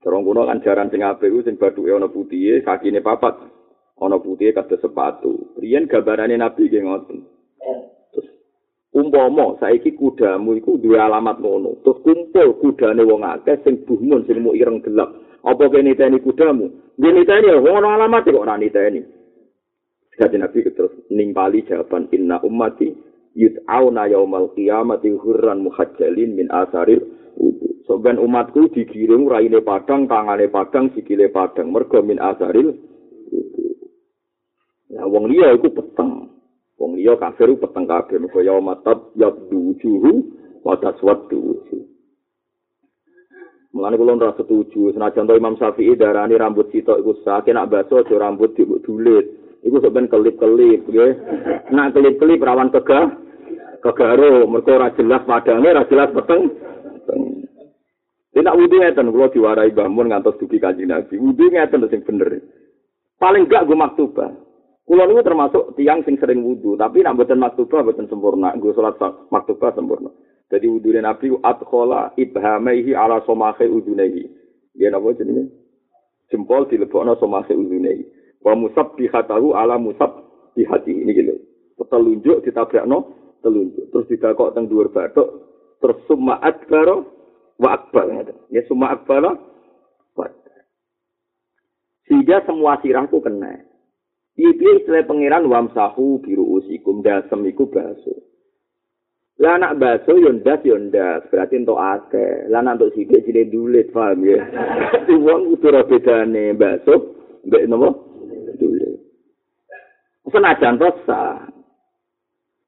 Terong kuno kan jaran sing ape ku sing baduke ana putih, kakine papat. Ana putih kata sepatu. Riyen gambarane Nabi nggih ngoten. Terus umpama saiki kudamu iku duwe alamat ngono. Terus kumpul kudane wong akeh sing buhmun sing mau ireng gelap. Apa kene niteni kudamu? Dia niteni ya wong alamat kok ora niteni. Jadi Nabi terus nimpali jawaban inna ummati yud'auna yaumal qiyamati hurran muhajjalin min asaril wudu. Soben umatku digiring raine padang, tangane padang, sikile padang, mergo min asaril wudu. Ya wong liya iku peteng. Wong liya kafir peteng kabeh mergo yaumatat yabdu wujuhu wa taswaddu wujuh. Mulane kula ora setuju senajan Imam Syafi'i darani rambut sitok iku sakit nak baso aja rambut dibulet. Iku sebenarnya kelip-kelip, ya. Nah, kelip-kelip rawan kega, kegaro, mereka ora jelas padangnya, ora jelas peteng. Tidak wudhu ngeten, kalau diwarai bangun ngantos duki kaji nabi. Wudhu ngeten, itu yang bener. Paling gak gue maktubah. Kulo niku termasuk tiang sing sering wudu, tapi nak mboten maktubah mboten sempurna, nggo salat maktubah sempurna. Jadi wudune Nabi adkhala ibhamaihi ala somahe udunaihi. Dia napa jenenge? Jempol dilebokno somahe udunaihi. Wa musabbihatahu ala musab bihati ini gitu. Telunjuk ditabrakno telunjuk. Terus didakok teng dhuwur bathuk, terus summa akbar wa akbar. Ya summa akbar wa Sehingga semua sirahku kena. Iki istilah pangeran wamsahu biru usikum dasem iku baso. Lah anak baso yo ndas yo ndas, berarti entuk akeh. Lah anak entuk sithik jine dulit, paham ya. [LAUGHS] Wong ora bedane baso mbek napa? Senajan to sah.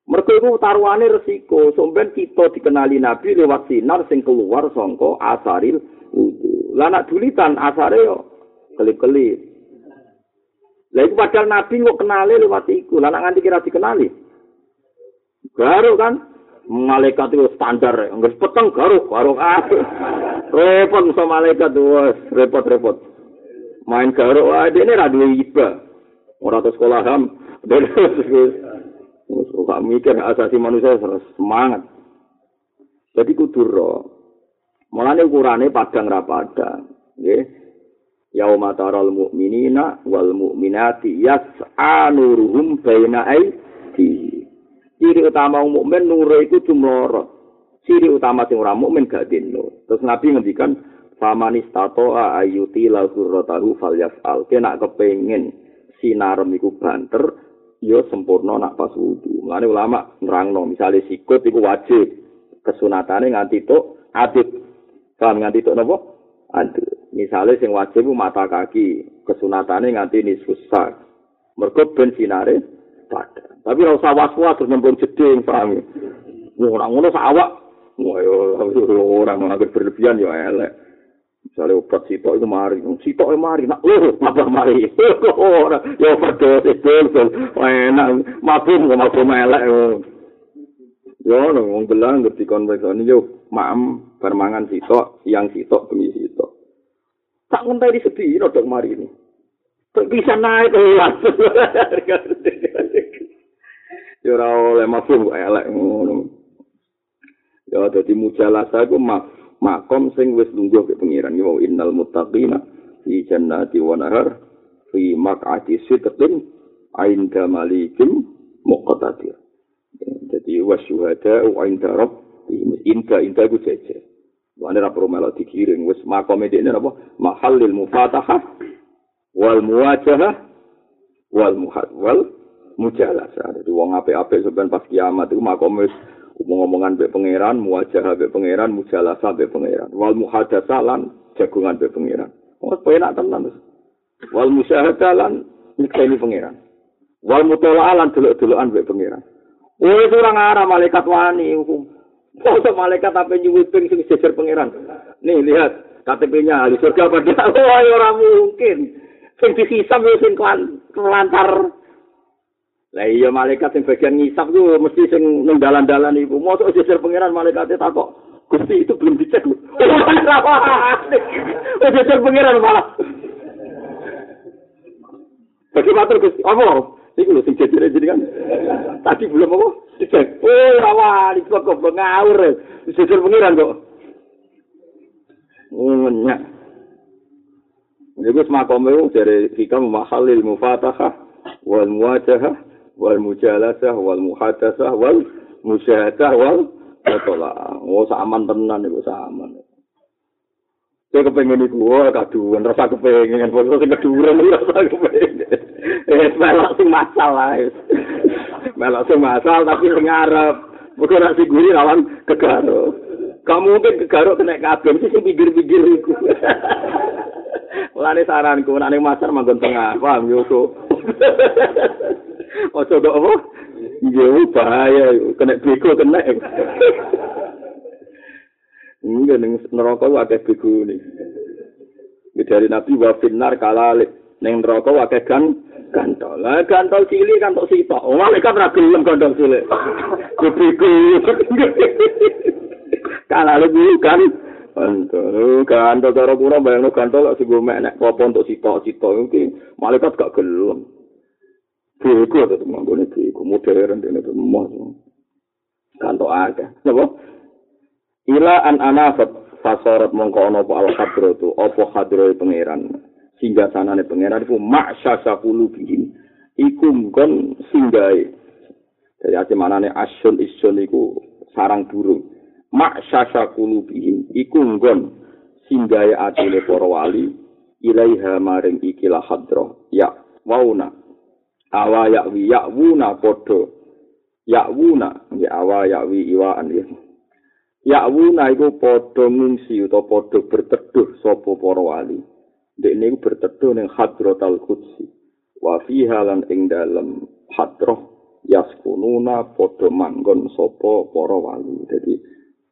Mergo iku taruhane resiko, somben kita dikenali Nabi lewat sinar sing keluar sangka asaril wudu. Lah anak dulitan asare yo kelip-kelip. Lah iku padahal Nabi kok kenali lewat iku. Lah nganti kira dikenali. Garuk kan malaikat itu standar, enggak peteng garuk, garuk ah. repot sama malaikat tuh, repot-repot. Main garuk, ah, dia ini radu iba. Orang sekolah ham, terus gak mikir asasi manusia semangat. Jadi kudur roh. Mulane ukurane padang ra padang, nggih. yauma taral mu'minina wal mu'minati yas'a nuruhum baina aidi ciri utama mukmin nure iku cumlorot ciri utama sing ora mukmin gak dino terus nabi ngendikan famanis tato ayuti la surratahu falyafal kena kepengin sinarem iku banter yo sempurna nak pas wudu mulane ulama nerangno misale sikut iku wajib kesunatane nganti tok adit kan nganti tok napa adit Misalnya sing wajib mata kaki, kesunatane nganti nisfus sak. Mergo ben sinare pada. Tapi ora usah was-was terus nembung jeding, paham. Ora ngono awak. Wah, ora nganggur berlebihan ya elek. Misalnya obat sitok itu mari, sitok itu mari, nak lho, apa mari? [LAUGHS] Ya overdose itu, enak, mabum kok mabum elek. Yo, wong belang ngerti konveksoni yo, maem permangan sitok, siang sitok, bengi sitok. tak ngenteni sedih dok mari ini. Bisa naik kelas. [LAUGHS] Ya ora oleh kok elek. Ya dadi mujalasa iku makom sing wis lungguh ke pengiran ya innal muttaqina fi jannati wa nahar fi maq'ati sidqin ainda malikin muqtadir. Jadi wasyuhada wa inda rabbihim inda inda ku jejer. Wane ra perlu melok dikiring wis makome dekne apa? Mahallil mufatahah wal muwajahah wal muhad wal mujalasah. Dadi wong apik-apik sampean pas kiamat iku makome wis omong-omongan be pangeran, muwajahah be pangeran, mujalasah be pangeran. Wal muhadatsah lan jagungan be pangeran. Wes penak tenan. Wal musyahadah lan nyekseni pangeran. Wal mutola'ah lan delok-delokan be pangeran. Wis ora ngarah malaikat wani hukum. Foto malaikat apa nyuwit ping sing jejer pangeran. Nih lihat KTP-nya ahli surga pada [LAUGHS] wah ora mungkin. Sing dihisab sing kelantar. Lah iya malaikat sing bagian ngisap ku mesti sing ning dalan-dalan iku. Mosok jejer pangeran malaikate takok. Gusti itu belum dicek. [LAUGHS] Wis jejer pangeran malah. Bagaimana Gusti? Apa? Iku lho sing jejer jenengan. Tadi belum apa? Dicek. Oh, rawa, iki kok kok ngawur. Jejer pengiran kok. Nyak. Iku semakome dari hikam mahalil mufatahah wal muwajahah wal mujalasah wal muhadasah wal musyahadah wal Betul Oh, saman tenan iku saman. Saya kepengen itu, wah kaduan, rasa kepengen, pokoknya sing keduran, rasa kepengen. Eh, melok sing masalah. melok sing masalah, tapi sing ngarep. Bukan nasi gurih lawan kegaro. Kamu mungkin kegaro kena kabel, sih sing pinggir-pinggir itu. Mulane saranku, nek ning masar manggon tengah, paham yo. Ojo kok apa? Yo bahaya, kena bego kena. Enggak ning neraka akeh begune. Dari Nabi wa finnar kalalik ning neraka akeh kan gantol. Lah gantol cilik kan tok sitok. Oh, malaikat ra gelem gantol cilik. Kupiku. Kalalik kan gantol. Gantol karo pura bayangno gantol sing go mek nek apa untuk sitok-sitok iki malaikat gak gelem. Bego tetep nganggone bego modern dene moh. Kanto akeh. Napa? Ila an anafat fasorat mongko ana apa al hadratu apa hadroe pangeran. Singga sanane pangeran iku maksasa qulubihim. Iku nggon singgahe. Jadi ati manane asyun isun iku sarang burung. Maksasa qulubihim iku nggon singgahe atine para wali ilaiha maring ikilah hadroh. Ya wauna awa yakwi yakwuna podo. Yakwuna ya awa yakwi iwaan ya yakwuna iku podo ngungsi utawa podo berteduh sopo para wali. Dek ini berteduh ning hadrot al kudsi wa fiha lan ing dalem hadroh yaskununa podo manggon sopo para wali. Jadi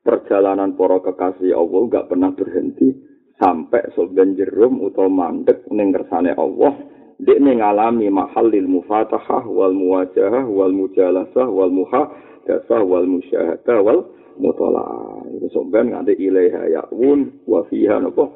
perjalanan para kekasih Allah gak pernah berhenti sampai soben jerum utawa mandek ning kersane Allah Dek ngalami mahallil mufatahah wal muwajahah wal mujalasah wal muhadasah wal musyahadah wal mutola'ah. Itu sampean nganti ilaiha ya'wun wa fiha napa?